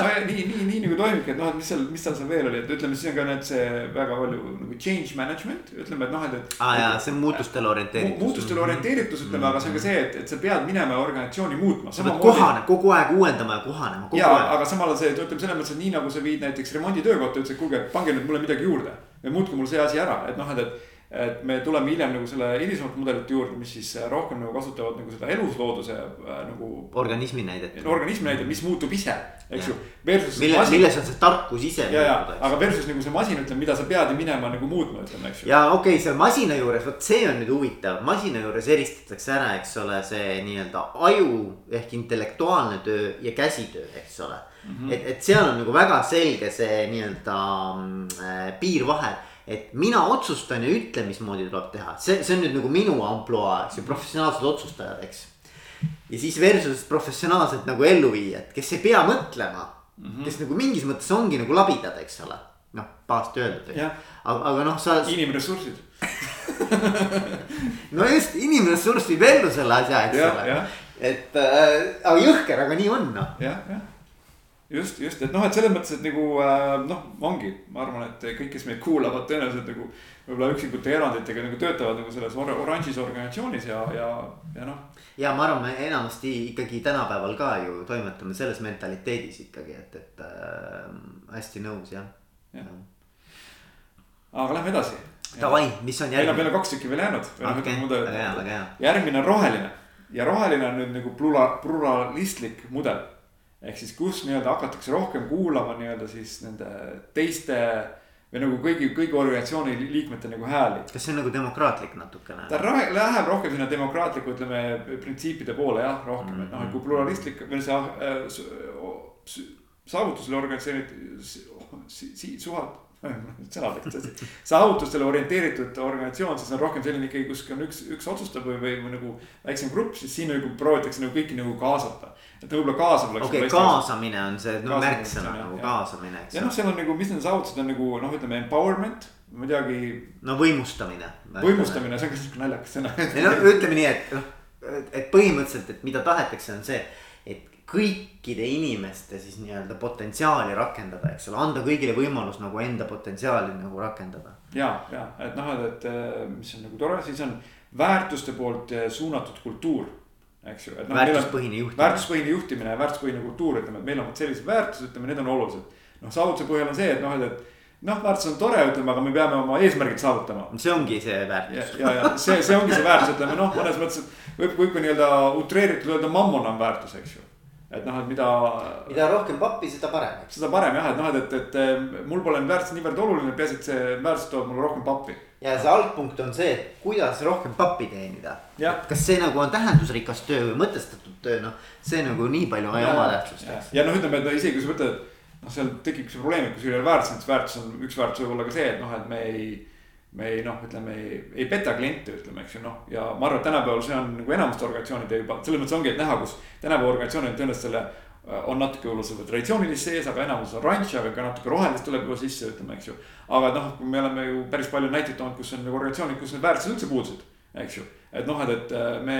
no ja nii, nii, nii nagu toimibki, et noh, et mis seal, mis tal seal veel oli, et ütleme, siis on ka need see väga palju nagu change management, ütleme, et noh, et, et. aa ah, jaa, see on muutustele orienteeritud. muutustele orienteeritus, ütleme, aga see on ka see, et, et sa pead minema organisatsiooni muutma. sa pead kohane, kogu aeg uuendama ja kohanema. ja, aga samal ajal see, et ütleme selles mõttes, et nii nagu sa viid näiteks remonditöökohta, ütlesid, kuulge, pange nüüd mulle midagi juurde. või muutke mul see asi ära, et noh, et, et et me tuleme hiljem nagu selle hilisemate mudelite juurde, mis siis rohkem nagu kasutavad nagu seda eluslooduse äh, nagu. organismi näidet. organismi näidet, mis muutub ise, eks ju. mille, milles on see tarkus ise. ja, ja, aga versus nagu see masin ütleb, mida sa pead minema nagu muutma, ütleme, eks ju. ja okei okay,, seal masina juures, vot see on nüüd huvitav, masina juures eristatakse ära, eks ole, see nii-öelda aju ehk intellektuaalne töö ja käsitöö, eks ole mm. -hmm. et, et seal on nagu väga selge see nii-öelda äh, piir vahel et mina otsustan ja ütlen, mismoodi tuleb teha, see, see on nüüd nagu minu ampluaa, eks ju, professionaalsed otsustajad, eks. ja siis versus professionaalsed nagu elluviijad, kes ei pea mõtlema mm, -hmm. kes nagu mingis mõttes ongi nagu labidad, eks ole. noh, pahasti öeldud, aga, aga noh, sa. inimressursid no just, inimressurss viib ellu selle asja, eks ja, ole. et äh, aga jõhker, aga nii on noh. jah, jah just, just, et noh, et selles mõttes, et nagu äh, noh, ongi, ma arvan, et kõik, kes meid kuulavad, tõenäoliselt nagu võib-olla üksikute eranditega nagu töötavad nagu selles or oranžis organisatsioonis ja, ja, ja noh. ja ma arvan, me enamasti ikkagi tänapäeval ka ju toimetame selles mentaliteedis ikkagi, et, et äh, hästi nõus jah ja. ja.. aga lähme edasi. Davai, mis on järgmine? meil on, meil on kaks tükki veel jäänud. Okay, väga hea, väga hea. järgmine on roheline ja roheline on nüüd nagu plura-, pluralistlik mudel ehk siis, kus nii-öelda hakatakse rohkem kuulama nii-öelda siis nende teiste või nagu kõigi, kõigi organisatsiooni liikmete nagu hääli. kas see on nagu demokraatlik natukene? ta läheb rohkem sinna demokraatliku, ütleme printsiipide poole jah, rohkem mm, -hmm. et noh, et kui pluralistlik või see äh, saavutusele organisatsioonid si, si, suhat sõnadeks asi. saavutustele orienteeritud organisatsioon, siis on rohkem selline ikkagi, kus on üks, üks otsustab või, või, või nagu väiksem grupp, siis siin nagu proovitakse nagu kõiki nagu kaasata. et võib-olla kaasav oleks. okei okay,, kaasamine on see no, märksõna nagu ja. kaasamine, eks. ja noh, seal on nagu, mis need saavutused on nagu noh, ütleme empowerment, ma ei teagi. no võimustamine. võimustamine, see on ka sihuke naljakas sõna. ei no ütleme nii, et noh, et põhimõtteliselt, et mida tahetakse, on see, et kõikide inimeste siis nii-öelda potentsiaali rakendada, eks ole, anda kõigile võimalus nagu enda potentsiaali nagu rakendada. ja, ja et noh, et, et mis on nagu tore, siis on väärtuste poolt suunatud kultuur, eks ju. No, väärtuspõhine juhtimine. väärtuspõhine juhtimine ja väärtuspõhine kultuur, ütleme, et meil on vot sellised väärtused, ütleme, need on olulised. noh, saavutuse põhjal on see, et noh, et, et noh, väärtus on tore, ütleme, aga me peame oma eesmärgid saavutama. see ongi see väärtus. ja, ja, ja see, see ongi see väärtus, ütleme noh, mõnes mõttes, et võib, võib ka nii-öelda utreeritult öelda mammon on väärtus, eks ju et noh, et mida. mida rohkem pappi, seda parem. seda parem jah, et noh, et, et, et mul pole need väärtused niivõrd oluline, peaasi, et see väärtus toob mulle rohkem pappi. ja see algpunkt on see, et kuidas rohkem pappi teenida. kas see nagu on tähendusrikas töö või mõtestatud töö, noh, see nagu nii palju ei oma tähtsust. ja, ja noh, ütleme, et isegi kui sa mõtled, et noh, seal tekib see probleem, et kui sul ei ole väärtus, siis väärtus on, üks väärtus võib olla ka see, et noh, et me ei me ei noh, ütleme ei, ei peta kliente, ütleme, eks ju noh, ja ma arvan, et tänapäeval see on nagu enamuste organisatsioonide juba selles mõttes ongi, et näha, kus tänapäeva organisatsioonid tõenäoliselt selle äh, on natuke võib-olla seda traditsioonilist sees, aga enamus on oranž, aga ka natuke rohelist tuleb juba sisse, ütleme, eks ju. aga noh, me oleme ju päris palju näiteid toonud, kus on nagu organisatsioonid, kus need väärtused üldse puudusid, eks ju. et noh, et, et äh, me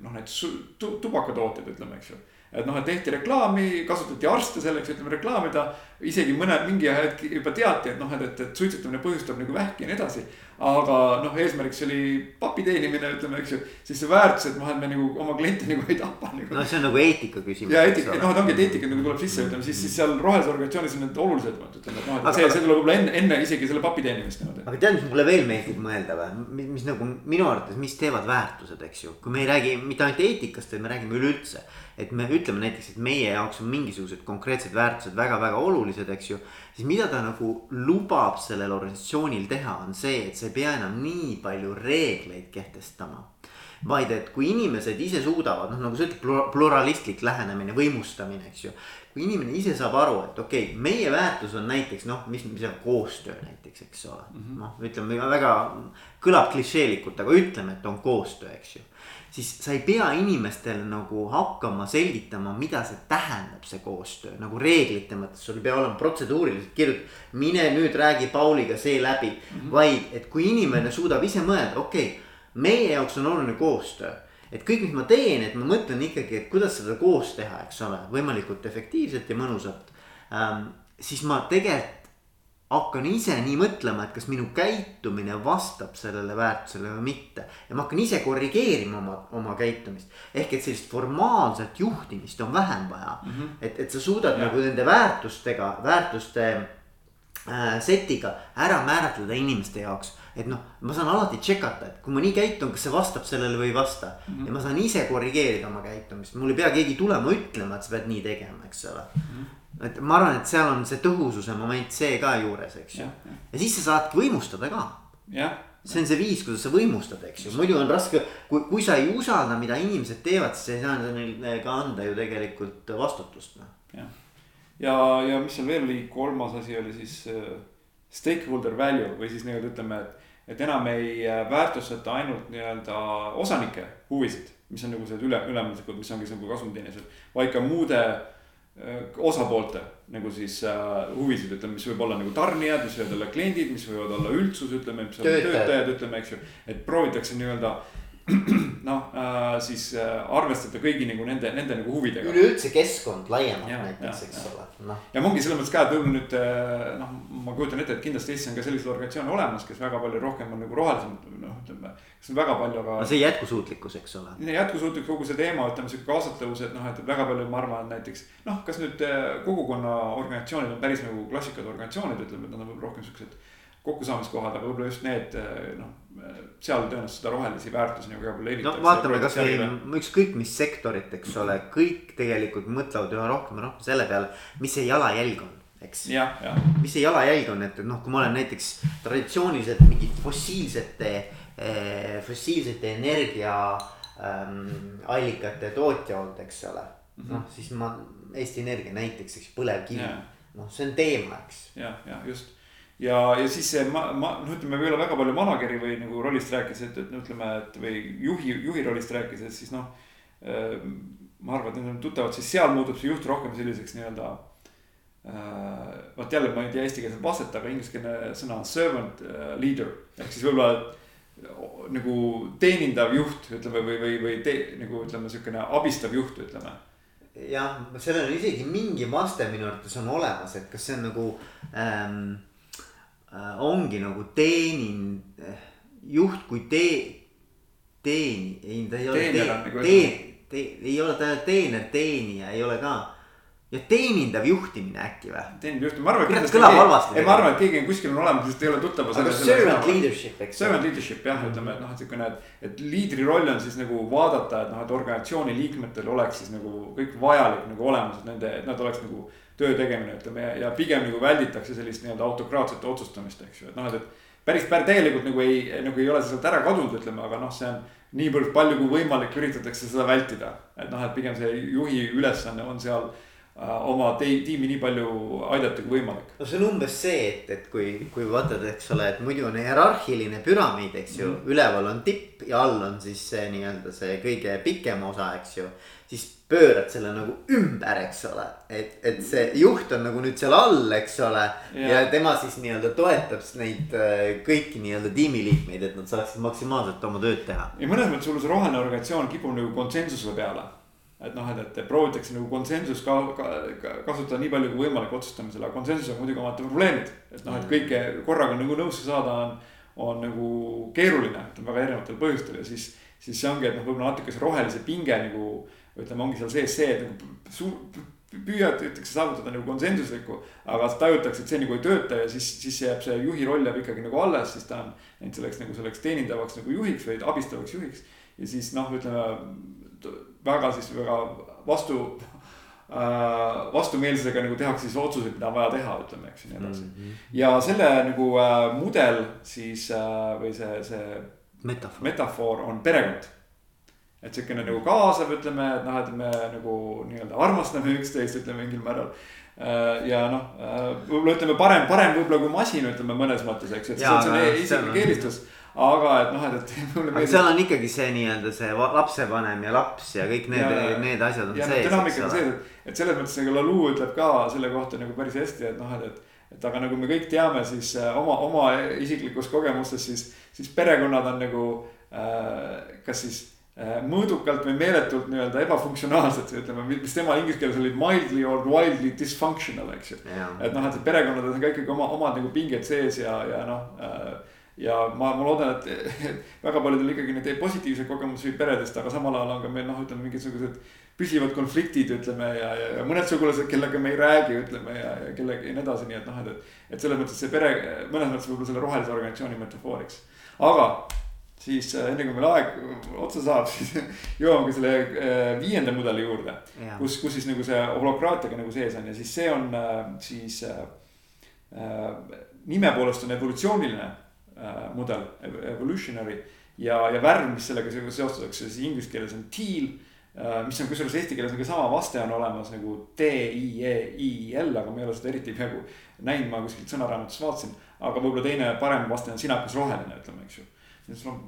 noh, näiteks tubakatooted, ütleme, eks ju et noh, et tehti reklaami, kasutati arste selleks, ütleme reklaamida. Isegi mõne mingi hetk juba teati, et noh, et, et, et suitsetamine põhjustab nagu vähki ja nii edasi. aga noh, eesmärgiks oli papi teenimine, ütleme, eks ju. siis see väärtus, et noh, et me nagu oma kliente nagu ei tapa nagu.. no see on nagu eetika küsimus. ja eetika, noh, et ongi, et eetika nagu tuleb sisse, ütleme siis, siis seal rohelises organisatsioonis on need olulisemad, ütleme, et noh, et see, see tuleb võib-olla enne, enne isegi selle papi teenimist niimoodi. aga tead, mis mulle veel meeldib mõelda või, mis, mis nagu minu arvates, mis teevad väärtused, eks ju, kui me ei räägi mitte ainult eetikast, vaid me räägime üleüldse et me ütleme näiteks, et meie jaoks on mingisugused konkreetsed väärtused väga-väga olulised, eks ju. siis mida ta nagu lubab sellel organisatsioonil teha, on see, et sa ei pea enam nii palju reegleid kehtestama. vaid et kui inimesed ise suudavad, noh nagu sa ütled, pluralistlik lähenemine, võimustamine, eks ju. kui inimene ise saab aru, et okei okay,, meie väärtus on näiteks noh, mis, mis on koostöö näiteks, eks ole mm -hmm.. noh, ütleme väga, kõlab klišeelikult, aga ütleme, et on koostöö, eks ju siis sa ei pea inimestele nagu hakkama selgitama, mida see tähendab, see koostöö nagu reeglite mõttes, sul ei pea olema protseduuriliselt kirjutatud. mine nüüd räägi Pauliga see läbi mm, -hmm. vaid et kui inimene suudab ise mõelda, okei okay,, meie jaoks on oluline koostöö et kõik, mis ma teen, et ma mõtlen ikkagi, et kuidas seda koos teha, eks ole, võimalikult efektiivselt ja mõnusalt ähm,. siis ma tegelikult hakkan ise nii mõtlema, et kas minu käitumine vastab sellele väärtusele või mitte. ja ma hakkan ise korrigeerima oma, oma käitumist. ehk et sellist formaalset juhtimist on vähem vaja mm. -hmm. et, et sa suudad ja. nagu nende väärtustega, väärtuste äh, setiga ära määratleda inimeste jaoks. et noh, ma saan alati check ata, et kui ma nii käitun, kas see vastab sellele või ei vasta mm. -hmm. ja ma saan ise korrigeerida oma käitumist, mul ei pea keegi tulema ütlema, et sa pead nii tegema, eks ole mm. -hmm et ma arvan, et seal on see tõhususe moment see ka juures, eks ju. ja siis sa saadki võimustada ka. see on see viis, kuidas sa võimustad, eks ju, muidu on raske, kui, kui sa ei usalda, mida inimesed teevad, siis ei saa neile ka anda ju tegelikult vastutust. Noh. jah, ja, ja mis seal veel oli, kolmas asi oli siis uh, stakeholder value või siis nii-öelda ütleme, et. et enam ei äh, väärtustata ainult nii-öelda osanike huvisid, mis on nagu sellised üle, ülemuslikud, mis ongi nagu kasumteenistused, vaid ka muude Äh, osapoolte nagu siis äh, huvisid, ütleme, mis võib olla nagu tarnijad, mis võivad olla kliendid, mis võivad olla üldsus, ütleme, mis on töötajad, ütleme, eks ju. et proovitakse nii-öelda noh äh, siis äh, arvestada kõigi nagu nende, nende nagu huvidega. üleüldse keskkond laiemalt näiteks, eks ole, noh. ja ongi selles mõttes ka, et võib-olla nüüd äh, noh, ma kujutan ette, et kindlasti Eestis on ka selliseid organisatsioone olemas, kes väga palju rohkem on nagu rohelisemad, noh, ütleme. kes on väga palju ka. no see jätkusuutlikkus, eks ole. jätkusuutlikkus, kogu see teema, ütleme sihuke kaasatavus, et noh, et väga palju, ma arvan, näiteks. noh, kas nüüd äh, kogukonna organisatsioonid on päris nagu klassikad organisatsioonid, ütleme, et nad on rohkem siuksed kokkusaamiskohad, aga võib-olla just need noh seal tõenäoliselt seda rohelisi väärtusi nagu palju levitakse. no vaatame kasvõi ükskõik mis sektorit, eks ole, kõik tegelikult mõtlevad üha rohkem ja rohkem selle peale, mis see jalajälg on eks. mis see jalajälg on, et, et noh, kui ma olen näiteks traditsiooniliselt mingit fossiilsete eh,, fossiilsete energia ähm, allikate tootja olnud, eks ole mm -hmm.. noh, siis ma Eesti Energia näiteks, eks põlevkivi, noh, see on teema, eks. jah, jah, just ja, ja siis see ma, ma noh, ütleme võib-olla väga palju manager'i või nagu rollist rääkides, et, et no ütleme, et või juhi, juhi rollist rääkides, siis noh. Äh, ma arvan, et need on tuttavad, siis seal muutub see juht rohkem selliseks nii-öelda äh,. vot jälle ma ei tea eestikeelset vastet, aga ingliskeelne sõna on servant uh, leader ehk siis võib-olla nagu teenindav juht, ütleme või, või, või te, nagu ütleme, sihukene abistav juht, ütleme jah, sellel on isegi mingi vaste minu arvates on olemas, et kas see on nagu ähm, äh, ongi nagu teenin, eh, juht kui tee-, teeni, ei ta ei ole teener, teen, nagu teen, teen, ei ole ta teener, teenija ei ole ka ja teenindav juhtimine äkki või? teenindav juhtimine, ma arvan, kõlab halvasti. ei, ma arvan, et keegi on kuskil on olemas, lihtsalt ei ole tuttav. aga servant leadership, eks. Servant leadership jah, ütleme, et noh, et siukene, et, et liidri roll on siis nagu vaadata, et noh, et organisatsiooni liikmetel oleks siis nagu kõik vajalik nagu olemas, et nende, et nad oleks nagu töö tegemine, ütleme ja, ja pigem nagu välditakse sellist nii-öelda autokraatset otsustamist, eks ju, et noh, et, et. päris, päris täielikult nagu ei, nagu ei ole see sealt ära kadunud, ütleme, aga noh, see on niivõrd palju kui võimalik üritatakse seda vältida. et noh, et pigem see juhi ülesanne on seal äh, oma tiimi nii palju aidata kui võimalik. no see on umbes see, et, et kui, kui vaatad, eks ole, et muidu on hierarhiline püramiid, eks ju mm, -hmm. üleval on tipp ja all on siis see nii-öelda see kõige pikem osa, eks ju siis pöörad selle nagu ümber, eks ole. et, et see juht on nagu nüüd seal all, eks ole. ja tema siis nii-öelda toetab neid äh, kõiki nii-öelda tiimiliikmeid, et nad saaksid maksimaalselt oma tööd teha. ja mõnes mõttes sul see roheline organisatsioon kipub nagu konsensusele peale. et noh, et, et proovitakse nagu konsensust ka, ka, ka kasutada nii palju kui võimalik otsustamisel, aga konsensusega muidugi omad probleemid. et noh, et mm. kõike korraga nagu nõusse saada on, on nagu keeruline, et väga erinevatel põhjustel ja siis, siis see ongi, et noh, võib-olla natuke see rohelise pinge nagu ütleme, ongi seal sees see, et nagu suur, püüatakse saavutada nagu konsensuslikku, aga tajutakse, et see nagu ei tööta ja siis, siis jääb see juhi roll jääb ikkagi nagu alles, siis ta on näinud selleks nagu selleks teenindavaks nagu juhiks või abistavaks juhiks. ja siis noh, ütleme väga siis väga vastu äh,, vastumeelsusega nagu tehakse siis otsuseid, mida on vaja teha, ütleme, eks ju, nii edasi mm. -hmm. ja selle nagu äh, mudel siis äh, või see, see metafoor, metafoor on perekond et sihukene nagu kaasav, ütleme, et noh, et me nagu nii-öelda armastame üksteist, ütleme mingil määral. Äh, ja noh, äh, võib-olla ütleme parem, parem võib-olla kui masin, ütleme mõnes mõttes, eks, et see on selline esimene keelistus. aga et noh, et, et mulle meeldib. seal on ikkagi see nii-öelda see lapsevanem ja laps ja kõik need, need asjad on ja sees. dünaamika on sees, et, et selles mõttes nagu Lalu ütleb ka selle kohta nagu päris hästi, et noh, et, et. et aga nagu me kõik teame, siis äh, oma, oma isiklikust kogemusest, siis, siis perekonnad on nagu äh, kas siis mõõdukalt või meeletult nii-öelda ebafunktsionaalsed, ütleme, mis tema inglise keeles oli mildly or wildly dysfunctional, eks ju. et noh, et perekonnades on ka ikkagi oma, omad nagu pinged sees ja, ja noh äh, ja ma, ma loodan, et väga paljudel ikkagi neid positiivseid kogemusi peredest, aga samal ajal on ka meil noh, ütleme mingisugused püsivad konfliktid, ütleme ja, ja, ja mõned sugulased, kellega me ei räägi, ütleme ja, ja kellega ja nii edasi, nii et noh, et. et selles mõttes see pere, mõnes mõttes võib-olla selle rohelise organisatsiooni metafooriks. aga siis äh, enne kui meil aeg otsa saab, siis jõuame ka selle äh, viienda mudeli juurde. kus, kus siis nagu see holokraatiaga nagu sees on ja siis see on äh, siis äh, nime poolest on evolutsiooniline Äh, mudel, evolutionary. ja, ja värv, mis sellega seostatakse, siis inglise keeles on teal. Äh, mis on kusjuures eesti keeles on ka sama vaste on olemas nagu D-I-E-I-L, aga ma ei ole seda eriti peaaegu näinud, ma kuskilt sõnaraamatust vaatasin. aga võib-olla teine parem vaste on sinakas roheline, ütleme, eks ju. Sul on.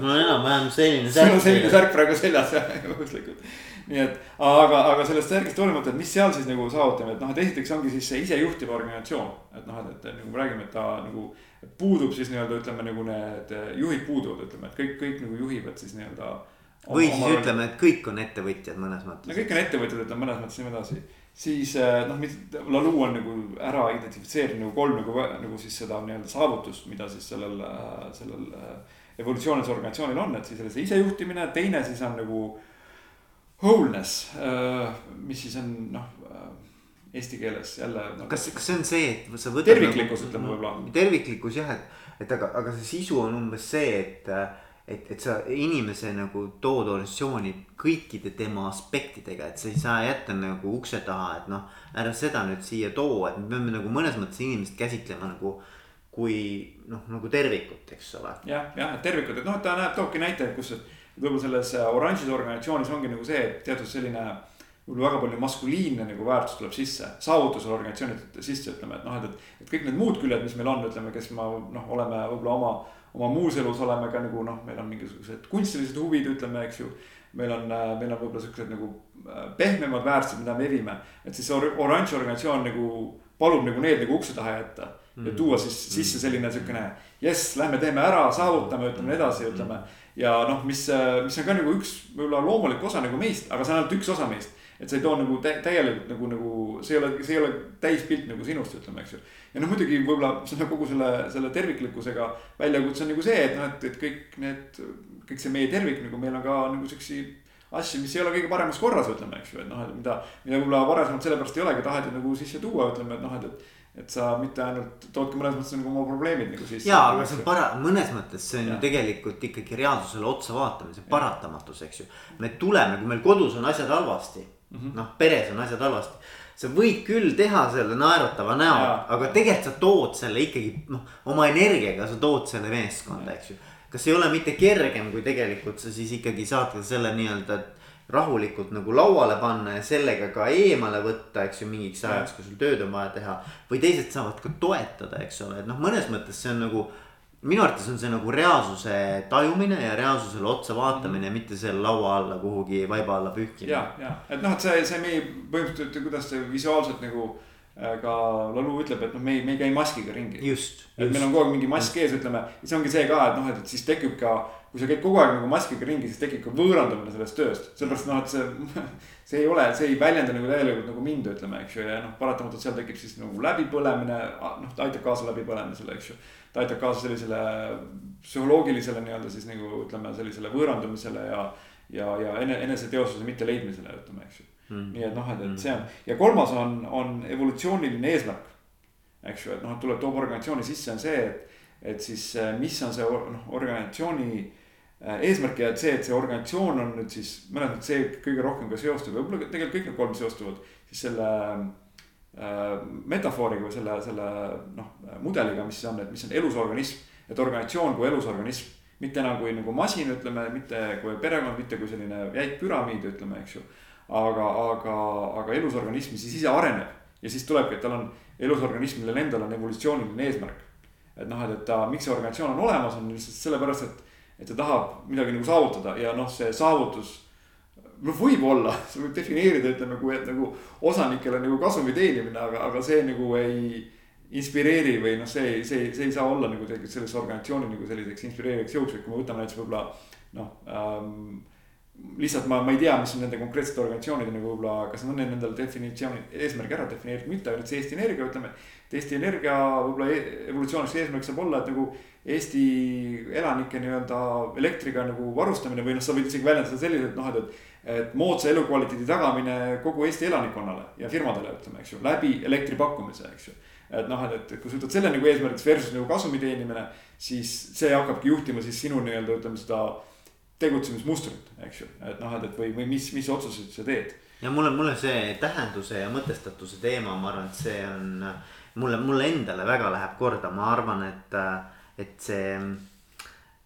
mul on enam-vähem selline särk. sul on selline särk praegu seljas jah, juhuslikult nii et, aga, aga sellest särgist hoolimata, et mis seal siis nagu saavutame, et noh, et esiteks ongi siis see isejuhtiv organisatsioon. et noh, et, et nagu me räägime, et ta nagu puudub siis nii-öelda ütleme nagu need juhid puuduvad, ütleme, et kõik, kõik nagu juhivad siis nii-öelda. või siis ütleme, et kõik on ettevõtjad mõnes mõttes. no kõik on ettevõtjad, ütleme mõnes mõttes nii edasi. Siis eh, noh, Lalu on nagu ära identifitseerinud nagu kolm nagu, nagu siis seda nii-öelda saavutust, mida siis sellel, sellel eh, evolutsioonilisel organisatsioonil on, et siis selle isejuhtimine, teine siis on nagu wholeness, mis siis on noh eesti keeles jälle nagu.... kas, kas see on see, et sa võtad. terviklikkus nagu, ütleme võib-olla. terviklikkus jah, et, et aga, aga see sisu on umbes see, et, et, et sa inimese nagu tood organisatsiooni kõikide tema aspektidega, et sa ei saa jätta nagu ukse taha, et noh. ära seda nüüd siia too, et me peame nagu mõnes mõttes inimest käsitlema nagu kui noh, nagu tervikut, eks ole. jah, jah, et tervikut, et noh, ta näeb, toobki näite, kus, võib-olla selles äh, oranžis organisatsioonis ongi nagu see, et teatud selline võib-olla väga palju maskuliinne nagu väärtus tuleb sisse, saavutusele organisatsioonid sisse, ütleme, et noh, et, et. kõik need muud küljed, mis meil on, ütleme, kes me noh, oleme võib-olla oma, oma muus elus oleme ka nagu noh, meil on mingisugused kunstilised huvid, ütleme, eks ju. meil on, äh, meil on võib-olla siuksed nagu äh, pehmemad väärtused, mida me evime, et siis oranž organisatsioon nagu palub nagu need nagu ukse taha jätta mm. ja tuua siis sisse selline siukene jess, lähme teeme ära, saavutame, ütleme edasi, ütleme mm ja noh, mis, mis on ka nagu üks võib-olla loomulik osa nagu meist, aga see on ainult üks osa meist. Et sa ei too nagu täielikult nagu, nagu see ei ole, see ei ole täispilt nagu sinust, ütleme, eks ju. ja noh, muidugi võib-olla selle kogu selle, selle terviklikkusega väljakutse on nagu see, et noh, et, et kõik need, kõik see meie tervik nagu meil on ka nagu siuksi asju, mis ei ole kõige paremas korras, ütleme, eks ju, et noh, et mida, mida võib-olla varasemalt sellepärast ei olegi tahetud nagu sisse tuua, ütleme, et noh, et, et et sa mitte ainult toodki mõnes mõttes nagu oma probleemid nagu sisse. ja, aga see on para-, mõnes mõttes see on ja. ju tegelikult ikkagi reaalsusele otsa vaatamine, see paratamatus, eks ju. me tuleme, kui meil kodus on asjad halvasti mm -hmm., noh, peres on asjad halvasti. sa võid küll teha selle naeratava näo, aga tegelikult sa tood selle ikkagi noh, oma energiaga sa tood selle meeskonda, eks ju. kas ei ole mitte kergem, kui tegelikult sa siis ikkagi saad selle nii-öelda rahulikult nagu lauale panna ja sellega ka eemale võtta, eks ju, mingiks ajaks, kui sul tööd on vaja teha. või teised saavad ka toetada, eks ole, et noh, mõnes mõttes see on nagu. Minu arvates on see nagu reaalsuse tajumine ja reaalsusele otsa vaatamine mm, -hmm. mitte selle laua alla kuhugi vaiba alla pühkimine. ja, ja, et noh, et see, see meie põhimõtteliselt, kuidas see visuaalselt nagu äh, ka Lalu ütleb, et noh, me ei, me ei käi maskiga ringi. just. et meil on kogu aeg mingi mask ees, ütleme, see ongi see ka, et noh, et siis tekib ka kui sa käid kogu aeg nagu maskiga ringi, siis tekib ka võõrandumine sellest tööst. sellepärast noh, et see, see ei ole, see ei väljenda nagu täielikult nagu mind, ütleme, eks ju, ja noh, paratamatult seal tekib siis nagu läbipõlemine, noh, ta aitab kaasa läbipõlemisele, eks ju. ta aitab kaasa sellisele psühholoogilisele nii-öelda siis nagu ütleme, sellisele võõrandumisele ja, ja, ja ene, eneseteostuse mitteleidmisele, ütleme, eks ju mm.. nii et noh, et, et see on ja kolmas on, on evolutsiooniline eesmärk. eks ju, et noh, et tuleb, toob organisatsiooni sisse, on see, et, et siis mis on see noh, organisatsiooni eesmärk ja et see, et see organisatsioon on nüüd siis mõnes mõttes see kõige rohkem ka seostub, võib-olla tegelikult kõik need kolm seostuvad siis selle äh, metafooriga või selle, selle noh, mudeliga, mis on, et mis on elusorganism. et organisatsioon kui elusorganism, mitte enam kui nagu masin, ütleme, mitte kui perekond, mitte kui selline jäik püramiid, ütleme, eks ju. aga, aga, aga elusorganism siis ise areneb ja siis tulebki, et tal on elusorganism, millel endal on evolutsiooniline eesmärk et noh, et, et ta, miks see organisatsioon on olemas, on lihtsalt sellepärast, et, et ta tahab midagi nagu saavutada ja noh, see saavutus noh, võib-olla, see võib defineerida, ütleme, kui et nagu osanikele nagu kasumi teenimine, aga, aga see nagu ei inspireeri või noh, see, see, see ei saa olla nagu tegelikult sellise organisatsiooni nagu selliseks inspireerivaks jõuks, et kui me võtame näiteks võib-olla noh ähm, lihtsalt ma, ma ei tea, mis on nende konkreetsete organisatsioonide nagu võib-olla, kas on endale definitsiooni, eesmärgi ära defineerinud, mitte ainult see Eesti Energia, ütleme. Et Eesti Energia võib-olla e evolutsiooniline eesmärk saab olla, et nagu Eesti elanike nii-öelda elektriga nagu varustamine või noh, sa võid isegi väljendada selliselt noh, et, et. et moodsa elukvaliteedi tagamine kogu Eesti elanikkonnale ja firmadele ütleme, eks ju, läbi elektri pakkumise, eks ju et noh, et, et kui sa võtad selle nagu eesmärgiks versus nagu kasumi teenimine, siis see hakkabki juhtima siis sinu nii-öelda ütleme seda tegutsemismustrit, eks ju, et noh, et, et või, või mis, mis otsuseid sa teed. ja mulle, mulle see tähenduse ja mõtestatuse teema, ma arvan, et see on mulle, mulle endale väga läheb korda, ma arvan, et, et see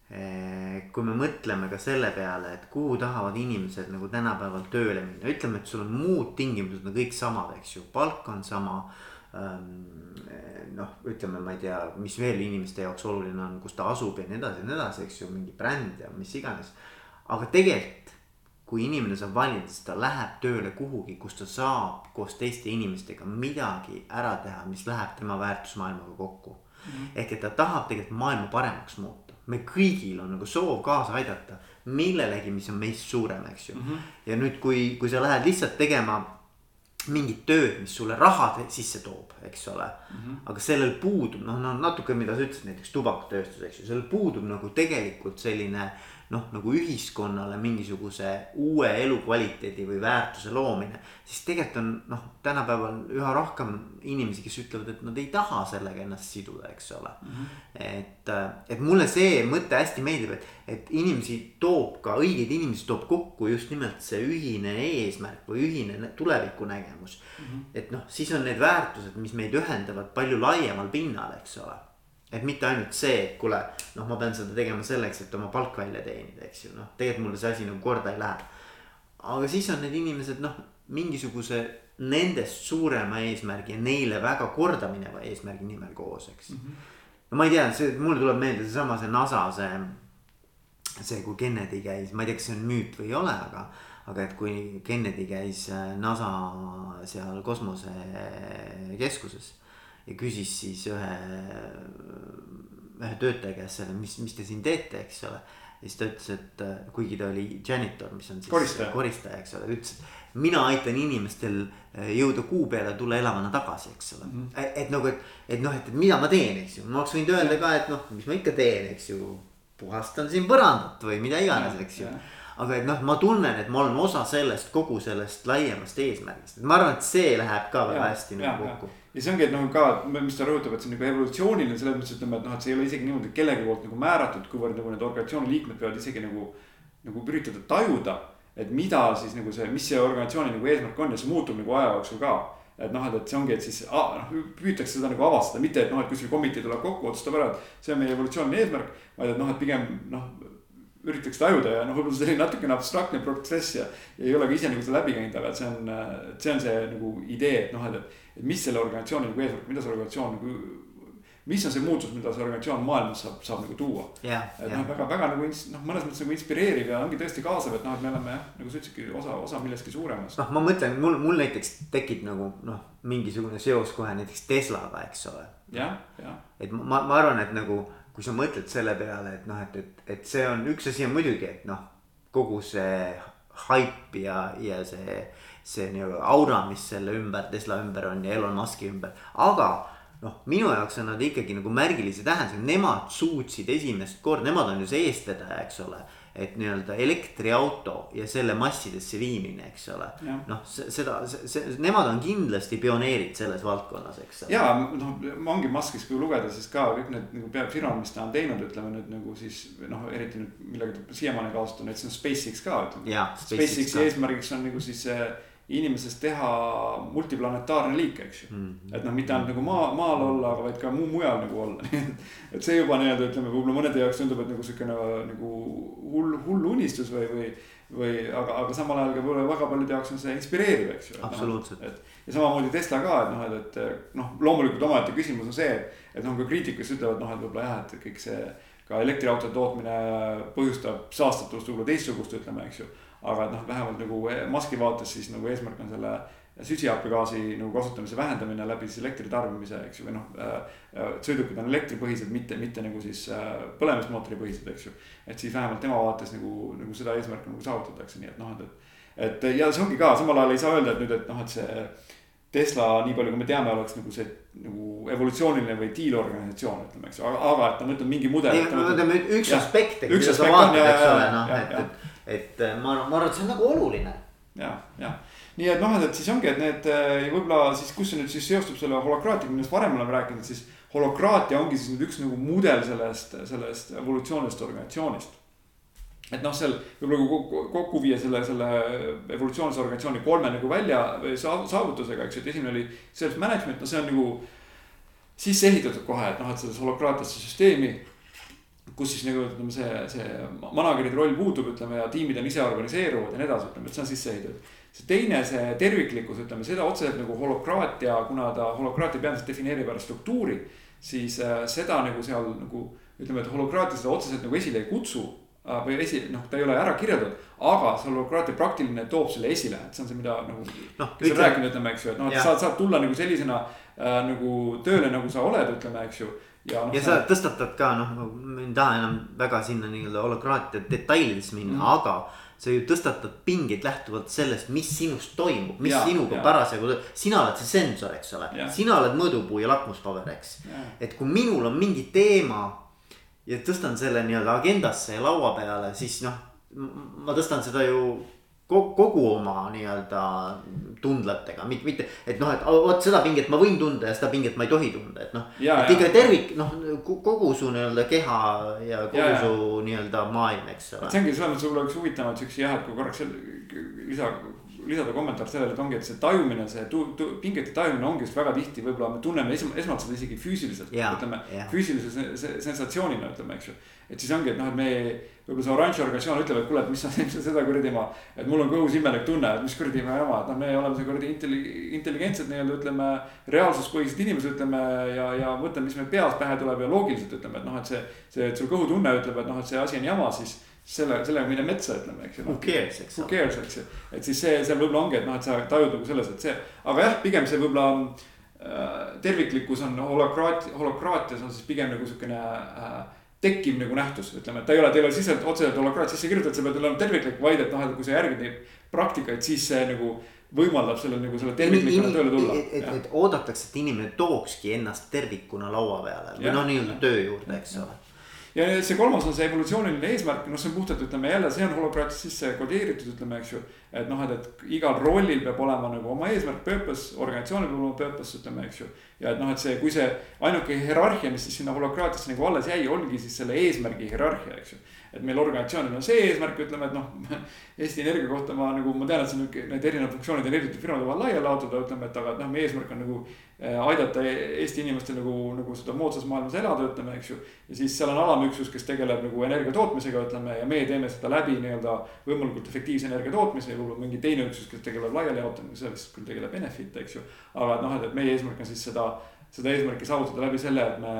kui me mõtleme ka selle peale, et kuhu tahavad inimesed nagu tänapäeval tööle minna, ütleme, et sul on muud tingimused on kõik samad, eks ju, palk on sama Ehm, noh, ütleme, ma ei tea, mis veel inimeste jaoks oluline on, kus ta asub ja nii edasi ja nii edasi, eks ju, mingi bränd ja mis iganes. aga tegelikult, kui inimene saab valida, siis ta läheb tööle kuhugi, kus ta saab koos teiste inimestega midagi ära teha, mis läheb tema väärtusmaailmaga kokku mm. -hmm. ehk et ta tahab tegelikult maailma paremaks muuta, me kõigil on nagu soov kaasa aidata millelegi, mis on meist suurem, eks ju mm. -hmm. ja nüüd, kui, kui sa lähed lihtsalt tegema mingit tööd, mis sulle raha sisse toob, eks ole mm. -hmm. aga sellel puudub noh, no natuke, mida sa ütlesid, näiteks tubakatööstus, eks ju, sellel puudub nagu tegelikult selline noh, nagu ühiskonnale mingisuguse uue elukvaliteedi või väärtuse loomine. siis tegelikult on noh, tänapäeval üha rohkem inimesi, kes ütlevad, et nad ei taha sellega ennast siduda, eks ole mm. -hmm. et, et mulle see mõte hästi meeldib, et, et inimesi toob ka, õigeid inimesi toob kokku just nimelt see ühine eesmärk või ühine tulevikunägemus mm. -hmm. et noh, siis on need väärtused, mis meid ühendavad palju laiemal pinnal, eks ole et mitte ainult see, et kuule, noh, ma pean seda tegema selleks, et oma palk välja teenida, eks ju, noh, tegelikult mulle see asi nagu korda ei lähe. aga siis on need inimesed noh, mingisuguse nendest suurema eesmärgi ja neile väga kordamineva eesmärgi nimel koos, eks mm. -hmm. no ma ei tea, see, mulle tuleb meelde seesama, see NASA, see, see, kui Kennedy käis, ma ei tea, kas see on müüt või ei ole, aga aga et kui Kennedy käis äh, NASA seal kosmosekeskuses ja küsis siis ühe, ühe töötaja käest selle, mis, mis te siin teete, eks ole. ja siis ta ütles, et äh, kuigi ta oli janitor, mis on siis koristaja, koristaja, eks ole, ütles, et mina aitan inimestel äh, jõuda kuu peale, tulla elavana tagasi, eks ole mm. -hmm. et nagu, et, et noh, et, mida ma teen, eks ju, ma oleks võinud öelda ka, et noh, mis ma ikka teen, eks ju. puhastan siin põrandat või mida iganes, eks ju aga et noh, ma tunnen, et ma olen osa sellest kogu sellest laiemast eesmärgist, et ma arvan, et see läheb ka väga hästi nagu kokku ja see ongi, et noh, ka, mis ta rõhutab, et see on nagu evolutsiooniline selles mõttes, ütleme, et noh, et see ei ole isegi niimoodi kellegi poolt nagu määratud, kuivõrd nagu need organisatsiooni liikmed peavad isegi nagu. nagu üritada tajuda, et mida siis nagu see, mis see organisatsiooni nagu eesmärk on ja see muutub nagu aja jooksul ka. et noh, et, et see ongi, et siis ah, noh püütakse seda nagu avastada, mitte et noh, et kuskil komitee tuleb kokku, otsustab ära, et see on meie evolutsiooniline eesmärk. vaid et noh, et pigem noh üritaks tajuda ja noh, võib-olla oli natukene abstraktne protsess ja. ja ei ole ka ise nagu seda läbi käinud, aga et see on, see on see nagu idee, et noh, et, et mis selle organisatsiooni nagu eesmärk, mida see organisatsioon nagu. mis on see muutus, mida see organisatsioon maailmas saab, saab nagu tuua yeah,. et noh, väga, väga nagu noh, mõnes mõttes nagu inspireeriv ja ongi tõesti kaasav, et noh, et me oleme jah, nagu sa ütlesidki, osa, osa millestki suuremast. noh, ma mõtlen, mul, mul näiteks tekib nagu noh, mingisugune seos kohe näiteks Teslaga, eks ole. jah, jah. et ma, ma arvan, et nagu kui sa mõtled selle peale, et noh, et, et, et see on üks asi on muidugi, et noh, kogu see haip ja, ja see, see nii-öelda aura, mis selle ümber, Tesla ümber on ja Elon Musk'i ümber, aga noh, minu jaoks on nad ikkagi nagu märgilise tähendusega, nemad suutsid esimest korda, nemad on ju see eestvedaja, eks ole et nii-öelda elektriauto ja selle massidesse viimine, eks ole. noh, seda, see, nemad on kindlasti pioneerid selles valdkonnas, eks. ja noh, ongi Muskis, kui lugeda, siis ka kõik need nagu firmad, mis ta on teinud, ütleme nüüd nagu siis noh, eriti nüüd millega ta siiamaani kaasas on, näiteks on SpaceX ka ütleme. SpaceX'i eesmärgiks on nagu siis see inimesest teha multiplanetaarne liik, eks ju mm. -hmm. et noh, mitte ainult nagu maa, maal olla, aga vaid ka muu mujal nagu olla et see juba nii-öelda ütleme, võib-olla mõnede jaoks tundub, et nagu siukene nagu hull, hull unistus või, või. või aga, aga samal ajal ka võib-olla väga paljude jaoks on see inspireeriv, eks ju. absoluutselt. et ja samamoodi Tesla ka, et noh, et, et noh, loomulikult omaette küsimus on see, et noh, kui kriitikud ütlevad noh, et võib-olla jah, et kõik see ka elektriautode tootmine põhjustab saastatust võib-olla teistsugust, ütleme, eks ju. Aga noh, vähemalt nagu Musk'i vaates siis nagu eesmärk on selle süsihappegaasi nagu kasutamise vähendamine läbi siis elektri tarbimise, eks ju, või noh äh,. äh sõidukid on elektripõhised, mitte, mitte nagu siis põlemismootori põhised, eks ju. et siis vähemalt tema vaates nagu, nagu seda eesmärki nagu saavutatakse, nii et noh, et, et. ja see ongi ka, samal ajal ei saa öelda, et nüüd, et noh, et see Tesla, nii palju kui me teame, oleks nagu see nagu evolutsiooniline või diilorganisatsioon, ütleme, eks ju, aga, aga et ta mõtleb mingi mudel. ei, no ütleme üks aspekt, mida sa vaatad, eks ole, noh, et, et, et ma, ma arvan, et see on nagu oluline. ja, jah, nii et noh, et siis ongi, et need võib-olla siis, kus see nüüd siis seostub selle holokraatiaga, millest varem oleme rääkinud, siis holokraatia ongi siis nüüd üks nagu mudel sellest, sellest evolutsioonilisest organisatsioonist et noh, seal võib-olla kokku, kokku viia selle, selle evolutsioonilise organisatsiooni kolme nagu välja saavutusega, eks ju, et esimene oli self-management, no see on nagu sisse ehitatud kohe, et noh, et selles holokraatiasse süsteemi. Kus siis nagu ütleme, see, see manager'i roll puudub, ütleme ja tiimid on ise organiseeruvad ja nii edasi, ütleme, et see on sisse ehitatud. see teine, see terviklikkus, ütleme seda otseselt nagu holokraatia, kuna ta holokraatia peamiselt defineerib ära struktuuri. siis äh, seda nagu seal nagu ütleme, et holokraatia seda otseselt nagu esile ei kutsu Äh, või esi, noh, ta ei ole ära kirjeldatud, aga see holokraatia praktiline toob selle esile, et see on see, mida nagu no,. kes on rääkinud, ütleme, eks ju, et noh, et saad, saad tulla nagu sellisena äh, nagu tööle, nagu sa oled, ütleme, eks ju. Ja, no, ja sa tõstatad ka noh, ma ei taha enam väga sinna nii-öelda holokraatia detailidesse minna mm, -hmm. aga sa ju tõstatad pingeid lähtuvalt sellest, mis sinust toimub, mis ja, sinuga parasjagu, sina oled see sensor, eks ole, sina oled mõõdupuu ja lakmuspaber, eks. et kui minul on mingi teema ja tõstan selle nii-öelda agendasse ja laua peale, siis noh, ma tõstan seda ju kogu oma nii-öelda tundlatega, mitte, mitte, et noh, et vot seda pinget ma võin tunda ja seda pinget ma ei tohi tunda, et noh. et ikka tervik, noh kogu su nii-öelda keha ja kogu ja, su nii-öelda maailm, eks ole. see ongi selles mõttes võib-olla üks huvitavamaid siukseid jah, et kui korraks lisa lisada kommentaar sellele, et ongi, et see tajumine, see tu-, tu-, pingete tajumine ongi just väga tihti, võib-olla me tunneme esm-, esmalt seda isegi füüsiliselt, ütleme füüsilise se sensatsioonina, ütleme, eks ju. et siis ongi, et noh, et me, võib-olla see oranž organisatsioon ütleb, et kuule, et mis sa seda kuradi ma, et mul on kõhus imelik tunne, et mis kuradi ma jama, et noh, me oleme see kuradi intelli-, intelligentsed nii-öelda ütleme. reaalsuspõhised inimesed ütleme ja, ja mõtleme, mis meil peas pähe tuleb ja loogiliselt ütleme, et noh, et see, see, et sul kõhutunne ütleb, et noh, et see asi on jama, siis selle, sellega mine metsa, ütleme, eks ju. Who cares, eks. Who cares, eks ju, et siis see, seal võib-olla ongi, et noh, et sa tajud nagu selles, et see, aga jah, pigem see võib-olla äh,. terviklikkus on holokraat-, holokraatias on siis pigem nagu sihukene äh, tekkiv nagu nähtus, ütleme, et ta ei ole, ta ei ole sisse, otseselt holokraat sisse kirjutatud, sa pead olema terviklik, vaid et noh, et kui sa järgid neid praktikaid, siis see nagu võimaldab sellel nagu selle terviklikuna tööle tulla. et, et, et oodatakse, et inimene tookski ennast tervikuna laua peale või noh, nii-öelda töö juurde, eks ole ja see kolmas on see evolutsiooniline eesmärk, noh, see on puhtalt, ütleme jälle, see on holokraatis sisse kodeeritud, ütleme, eks ju. Et noh, et, et igal rollil peab olema nagu oma eesmärk, purpose, organisatsioonil peab olema purpose, ütleme, eks ju. ja et noh, et see, kui see ainuke hierarhia, mis siis sinna holokraatiasse nagu alles jäi, ongi siis selle eesmärgi hierarhia, eks ju et meil organisatsioonil on see eesmärk, ütleme, et noh. Eesti Energia kohta ma nagu, ma tean, et see on need erinevad funktsioonid on erinevate firmade vahel laiali laotada, ütleme, et aga, noh, meie eesmärk on nagu. Eh, aidata Eesti inimestel nagu, nagu seda moodsas maailmas elada, ütleme, eks ju. ja siis seal on alamüksus, kes tegeleb nagu energia tootmisega, ütleme ja meie teeme seda läbi nii-öelda võimalikult efektiivse energia tootmise võib-olla mingi teine üksus, kes tegeleb laiali jaotamisega, sellest küll tegeleb Enefit, eks ju. aga noh, et, et meie eesmärk on siis seda seda eesmärki saavutada läbi selle, et me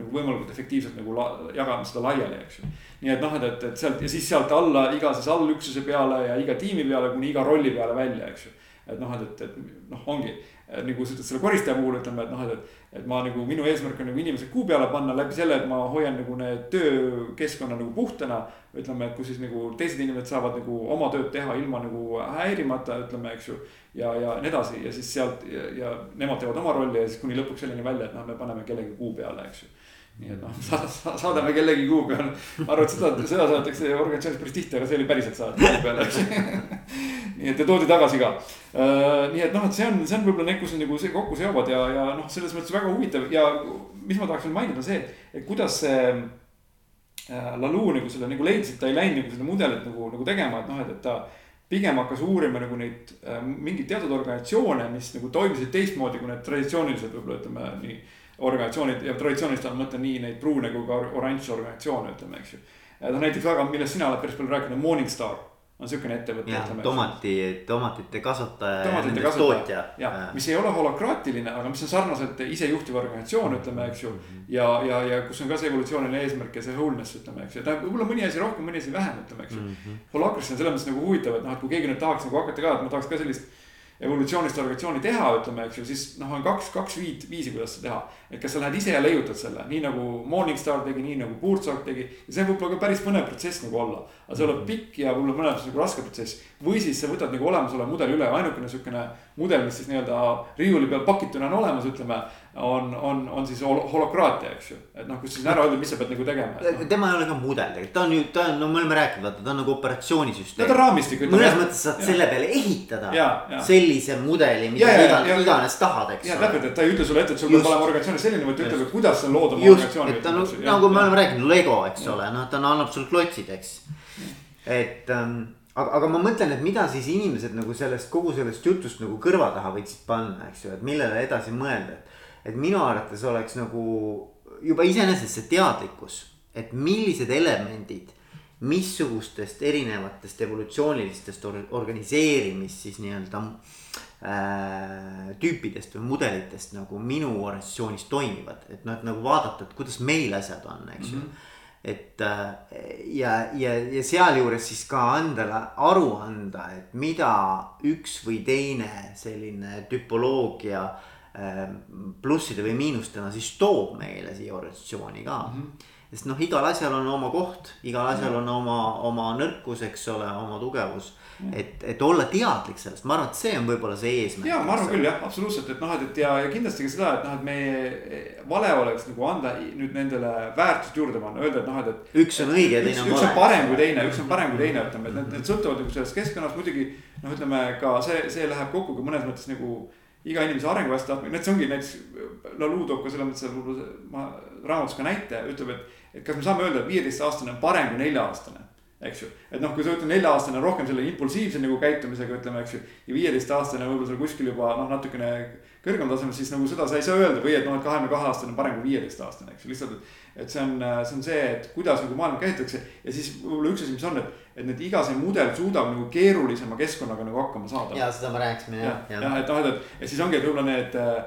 nagu võimalikult efektiivselt nagu la, jagame seda laiali, eks ju. nii et noh, et, et, et sealt ja siis sealt alla iga siis allüksuse peale ja iga tiimi peale kuni iga rolli peale välja, eks ju. et noh, et, et, et noh, ongi nagu sa ütled selle koristaja puhul ütleme, et noh, et, et. Et ma nagu minu eesmärk on nagu inimesed kuu peale panna läbi selle, et ma hoian nagu need töökeskkonna nagu puhtana. ütleme, et kus siis nagu teised inimesed saavad nagu oma tööd teha ilma nagu häirimata, ütleme, eks ju ja, ja nii edasi ja siis sealt ja, ja nemad teevad oma rolli ja siis kuni lõpuks selleni välja, et noh, me paneme kellegi kuu peale, eks ju. Nii et noh, saadame kellegi kuu peale, et seda, seda saadetakse organisatsioonis päris tihti, aga see oli päriselt saadeti kuu peale, eks nii et ja toodi tagasi ka uh,. nii et noh, et see on, see on võib-olla need, kus on nagu see kokku seovad ja, ja noh, selles mõttes väga huvitav ja mis ma tahaks veel mainida, see, et kuidas see uh, Laloo nagu selle nagu leidis, et ta ei läinud nagu seda mudelit nagu, nagu tegema, et noh, et, et ta pigem hakkas uurima nagu neid äh, mingeid teatud organisatsioone, mis nagu toimisid teistmoodi kui need traditsioonilised võib-olla ütleme nii. organisatsioonid ja traditsioonilist all mõtlen nii neid pruune kui ka oranž organisatsioone, ütleme, eks ju. noh näiteks väga, millest sina oled päris palju rääkinud, Morningstar. On siukene ettevõte. jah, tomati, tomatite kasvataja. tomatite kasvataja, jah, mis ei ole holokraatiline, aga mis on sarnaselt isejuhtiv organisatsioon, ütleme, eks ju. ja, ja, ja kus on ka see evolutsiooniline eesmärk ja see wholeness, ütleme, eks ju, tähendab võib-olla mõni asi rohkem, mõni asi vähem, ütleme, eks ju mm -hmm.. Holacracy on selles mõttes nagu huvitav, et noh, et kui keegi nüüd tahaks nagu hakata ka, et ma tahaks ka sellist evolutsioonist organisatsiooni teha, ütleme, eks ju, siis noh, on kaks, kaks viit, viisi, kuidas seda teha. et kas sa lähed ise ja leiutad selle, nii nagu Morningstar tegi, nii nagu Bootstrap tegi. ja see võib olla ka päris põnev protsess nagu olla. aga see tuleb pikk ja võib-olla mõnes mõttes nagu raske protsess. või siis sa võtad nagu olemasoleva mudeli üle, ainukene sihukene mudel, mis siis nii-öelda riiuli peal pakituna on olemas, ütleme on, on, on siis hol holokraatia, eks ju. et noh, kus siis ära öelda, mis sa pead nagu tegema no.. tema ei ole ka mudel tegelikult, ta on ju, ta on, no me oleme rääkinud, vaata, ta on nagu operatsioonisüsteem. no ta on raamistik. mõnes mõttes saad ja. selle peale ehitada ja, ja. sellise mudeli, mida iga, iganes tahad, eks. ja täpselt, et ta ei ütle sulle ette, et sul peab olema organisatsioonis selline, vaid ta ütleb, et kuidas see on loodud organisatsiooni. et ta on nagu me oleme rääkinud, Lego, eks ole, noh, ta annab sulle klotsid, eks. et ähm, aga, aga ma mõtlen, et mida siis inimesed nagu sellest kogu sellest jutust nagu kõrva taha võiksid panna, eks ju, et millele edasi mõelda, et et minu arvates oleks nagu juba iseenesest see teadlikkus, et millised elemendid missugustest erinevatest evolutsioonilistest or organiseerimist siis nii-öelda äh, tüüpidest või mudelitest nagu minu organisatsioonis toimivad, et noh, et nagu vaadata, et kuidas meil asjad on, eks ju mm. -hmm et äh, ja, ja, ja sealjuures siis ka endale aru anda, et mida üks või teine selline tüpoloogia äh, plusside või miinustena siis toob meile siia organisatsiooni ka mm. -hmm. sest noh, igal asjal on oma koht, igal asjal on oma, oma nõrkus, eks ole, oma tugevus. et, et olla teadlik sellest, ma arvan, et see on võib-olla see eesmärk. ja ma arvan küll jah, absoluutselt, et noh, et, et ja, ja kindlasti ka seda, et noh, et meie vale oleks nagu anda nüüd nendele väärtust juurde panna, öelda, et noh, et, et. üks on õige ja teine on vale. üks on parem kui teine, üks on parem kui teine, ütleme, et need, need sõltuvad nagu sellest keskkonnast muidugi. noh, ütleme ka see, see läheb kokku ka mõnes mõttes nagu iga inimese arengu hästi tahtmine, näiteks ongi näiteks Lalu toob ka selles mõttes ma raamatus ka näite, ütleb, et. et kas me saame öelda, et viieteistaastane on parem kui nelja-aastane, eks ju. et noh, kui sa ütled nelja-aastane rohkem selle impulsiivse nagu käitumisega, ütleme, eks ju. ja viieteistaastane võib-olla seal kuskil juba noh, natukene kõrgemal tasemel, siis nagu seda sa ei saa öelda või et noh, et kahekümne kahe aastane on parem kui viieteistaastane, eks ju, lihtsalt. et see on, see on see, et kuidas nagu maailma käitutakse ja siis võib-olla üks asi, mis on, et et need iga see mudel suudab nagu keerulisema keskkonnaga nagu hakkama saada. ja seda me rääkisime jah. jah, et noh, et, et, et siis ongi, et võib-olla need äh,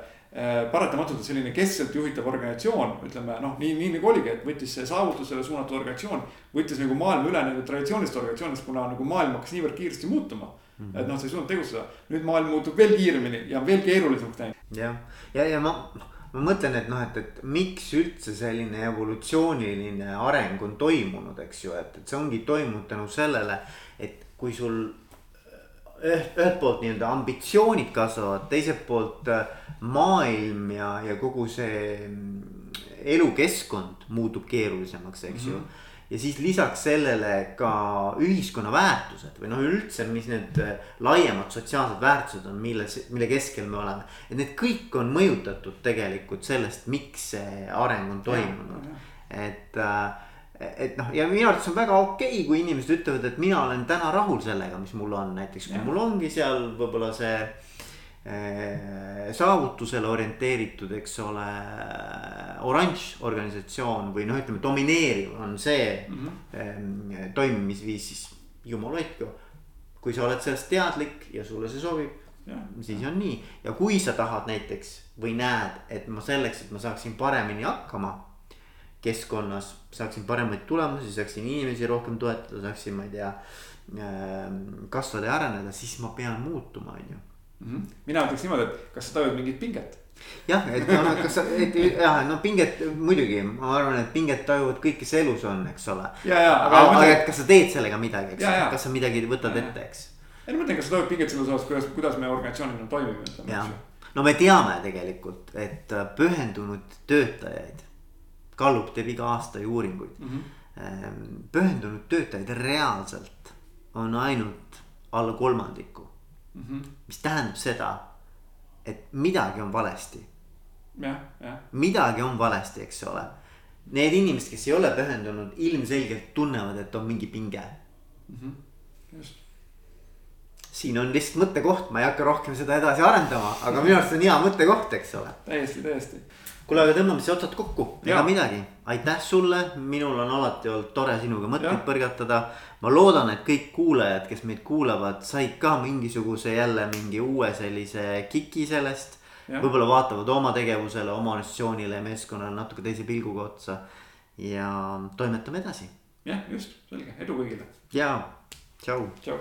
paratamatult selline keskselt juhitav organisatsioon, ütleme noh, nii, nii nagu oligi, et võttis see saavutusele suunatud organisatsioon. võttis nagu maailma üle nende traditsiooniliste organisatsioonidest, kuna nagu maailm hakkas niivõrd kiiresti muutuma mm. -hmm. et noh, sa ei suutnud tegutseda, nüüd maailm muutub veel kiiremini ja veel keerulisemaks läinud. jah, ja, ja, ja ma ma mõtlen, et noh, et, et miks üldse selline evolutsiooniline areng on toimunud, eks ju, et, et see ongi toimunud tänu sellele, et kui sul üht, ühelt poolt nii-öelda ambitsioonid kasvavad, teiselt poolt äh, maailm ja, ja kogu see mm, elukeskkond muutub keerulisemaks, eks mm -hmm. ju mhm ja siis lisaks sellele ka ühiskonna väärtused või noh, üldse, mis need äh, laiemad sotsiaalsed väärtused on, milles, mille keskel me oleme. et need kõik on mõjutatud tegelikult sellest, miks see areng on toimunud, et äh, et noh, ja minu arvates on väga okei okay,, kui inimesed ütlevad, et mina olen täna rahul sellega, mis mul on, näiteks kui ja. mul ongi seal võib-olla see saavutusele orienteeritud, eks ole, oranž organisatsioon või noh, ütleme domineeriv on see mm -hmm. toimimisviis, siis jumal hoidku. kui sa oled sellest teadlik ja sulle see sobib, siis on nii ja kui sa tahad näiteks või näed, et ma selleks, et ma saaksin paremini hakkama keskkonnas, saaksin paremaid tulemusi, saaksin inimesi rohkem toetada, saaksin, ma ei tea, ehm, kasvada ja areneda, siis ma pean muutuma, on ju mm. -hmm. mina ütleks niimoodi, et kas sa tajud mingit pinget? jah, et noh, kas sa, et jah, no pinget muidugi, ma arvan, et pinget tajuvad kõik, kes elus on, eks ole. aga, aga, aga et kas sa teed sellega midagi, eks ole, kas sa midagi võtad ja, ette, eks. ei no ma mõtlen, kas sa tajud pinget selles osas, kuidas, kuidas me organisatsioonina toimime, ütleme, eks ju. no me teame tegelikult, et äh, pühendunud töötajaid, Gallup teeb iga aasta ju uuringuid mm. -hmm. pühendunud töötajaid reaalselt on ainult alla kolmandiku mm. -hmm. mis tähendab seda, et midagi on valesti. jah, jah. midagi on valesti, eks ole. Need inimesed, kes ei ole pühendunud, ilmselgelt tunnevad, et on mingi pinge mm. -hmm. just siin on lihtsalt mõttekoht, ma ei hakka rohkem seda edasi arendama, aga minu arust on hea mõttekoht, eks ole. täiesti, täiesti. Kuule, aga tõmbame siis otsad kokku, ega midagi, aitäh sulle, minul on alati olnud tore sinuga mõtteid põrgatada. ma loodan, et kõik kuulajad, kes meid kuulavad, said ka mingisuguse jälle mingi uue sellise kiki sellest. Võib-olla vaatavad oma tegevusele, oma organisatsioonile ja meeskonnale natuke teise pilguga otsa. ja toimetame edasi. Jah, just, selge, edu kõigile, ja tšau. tšau.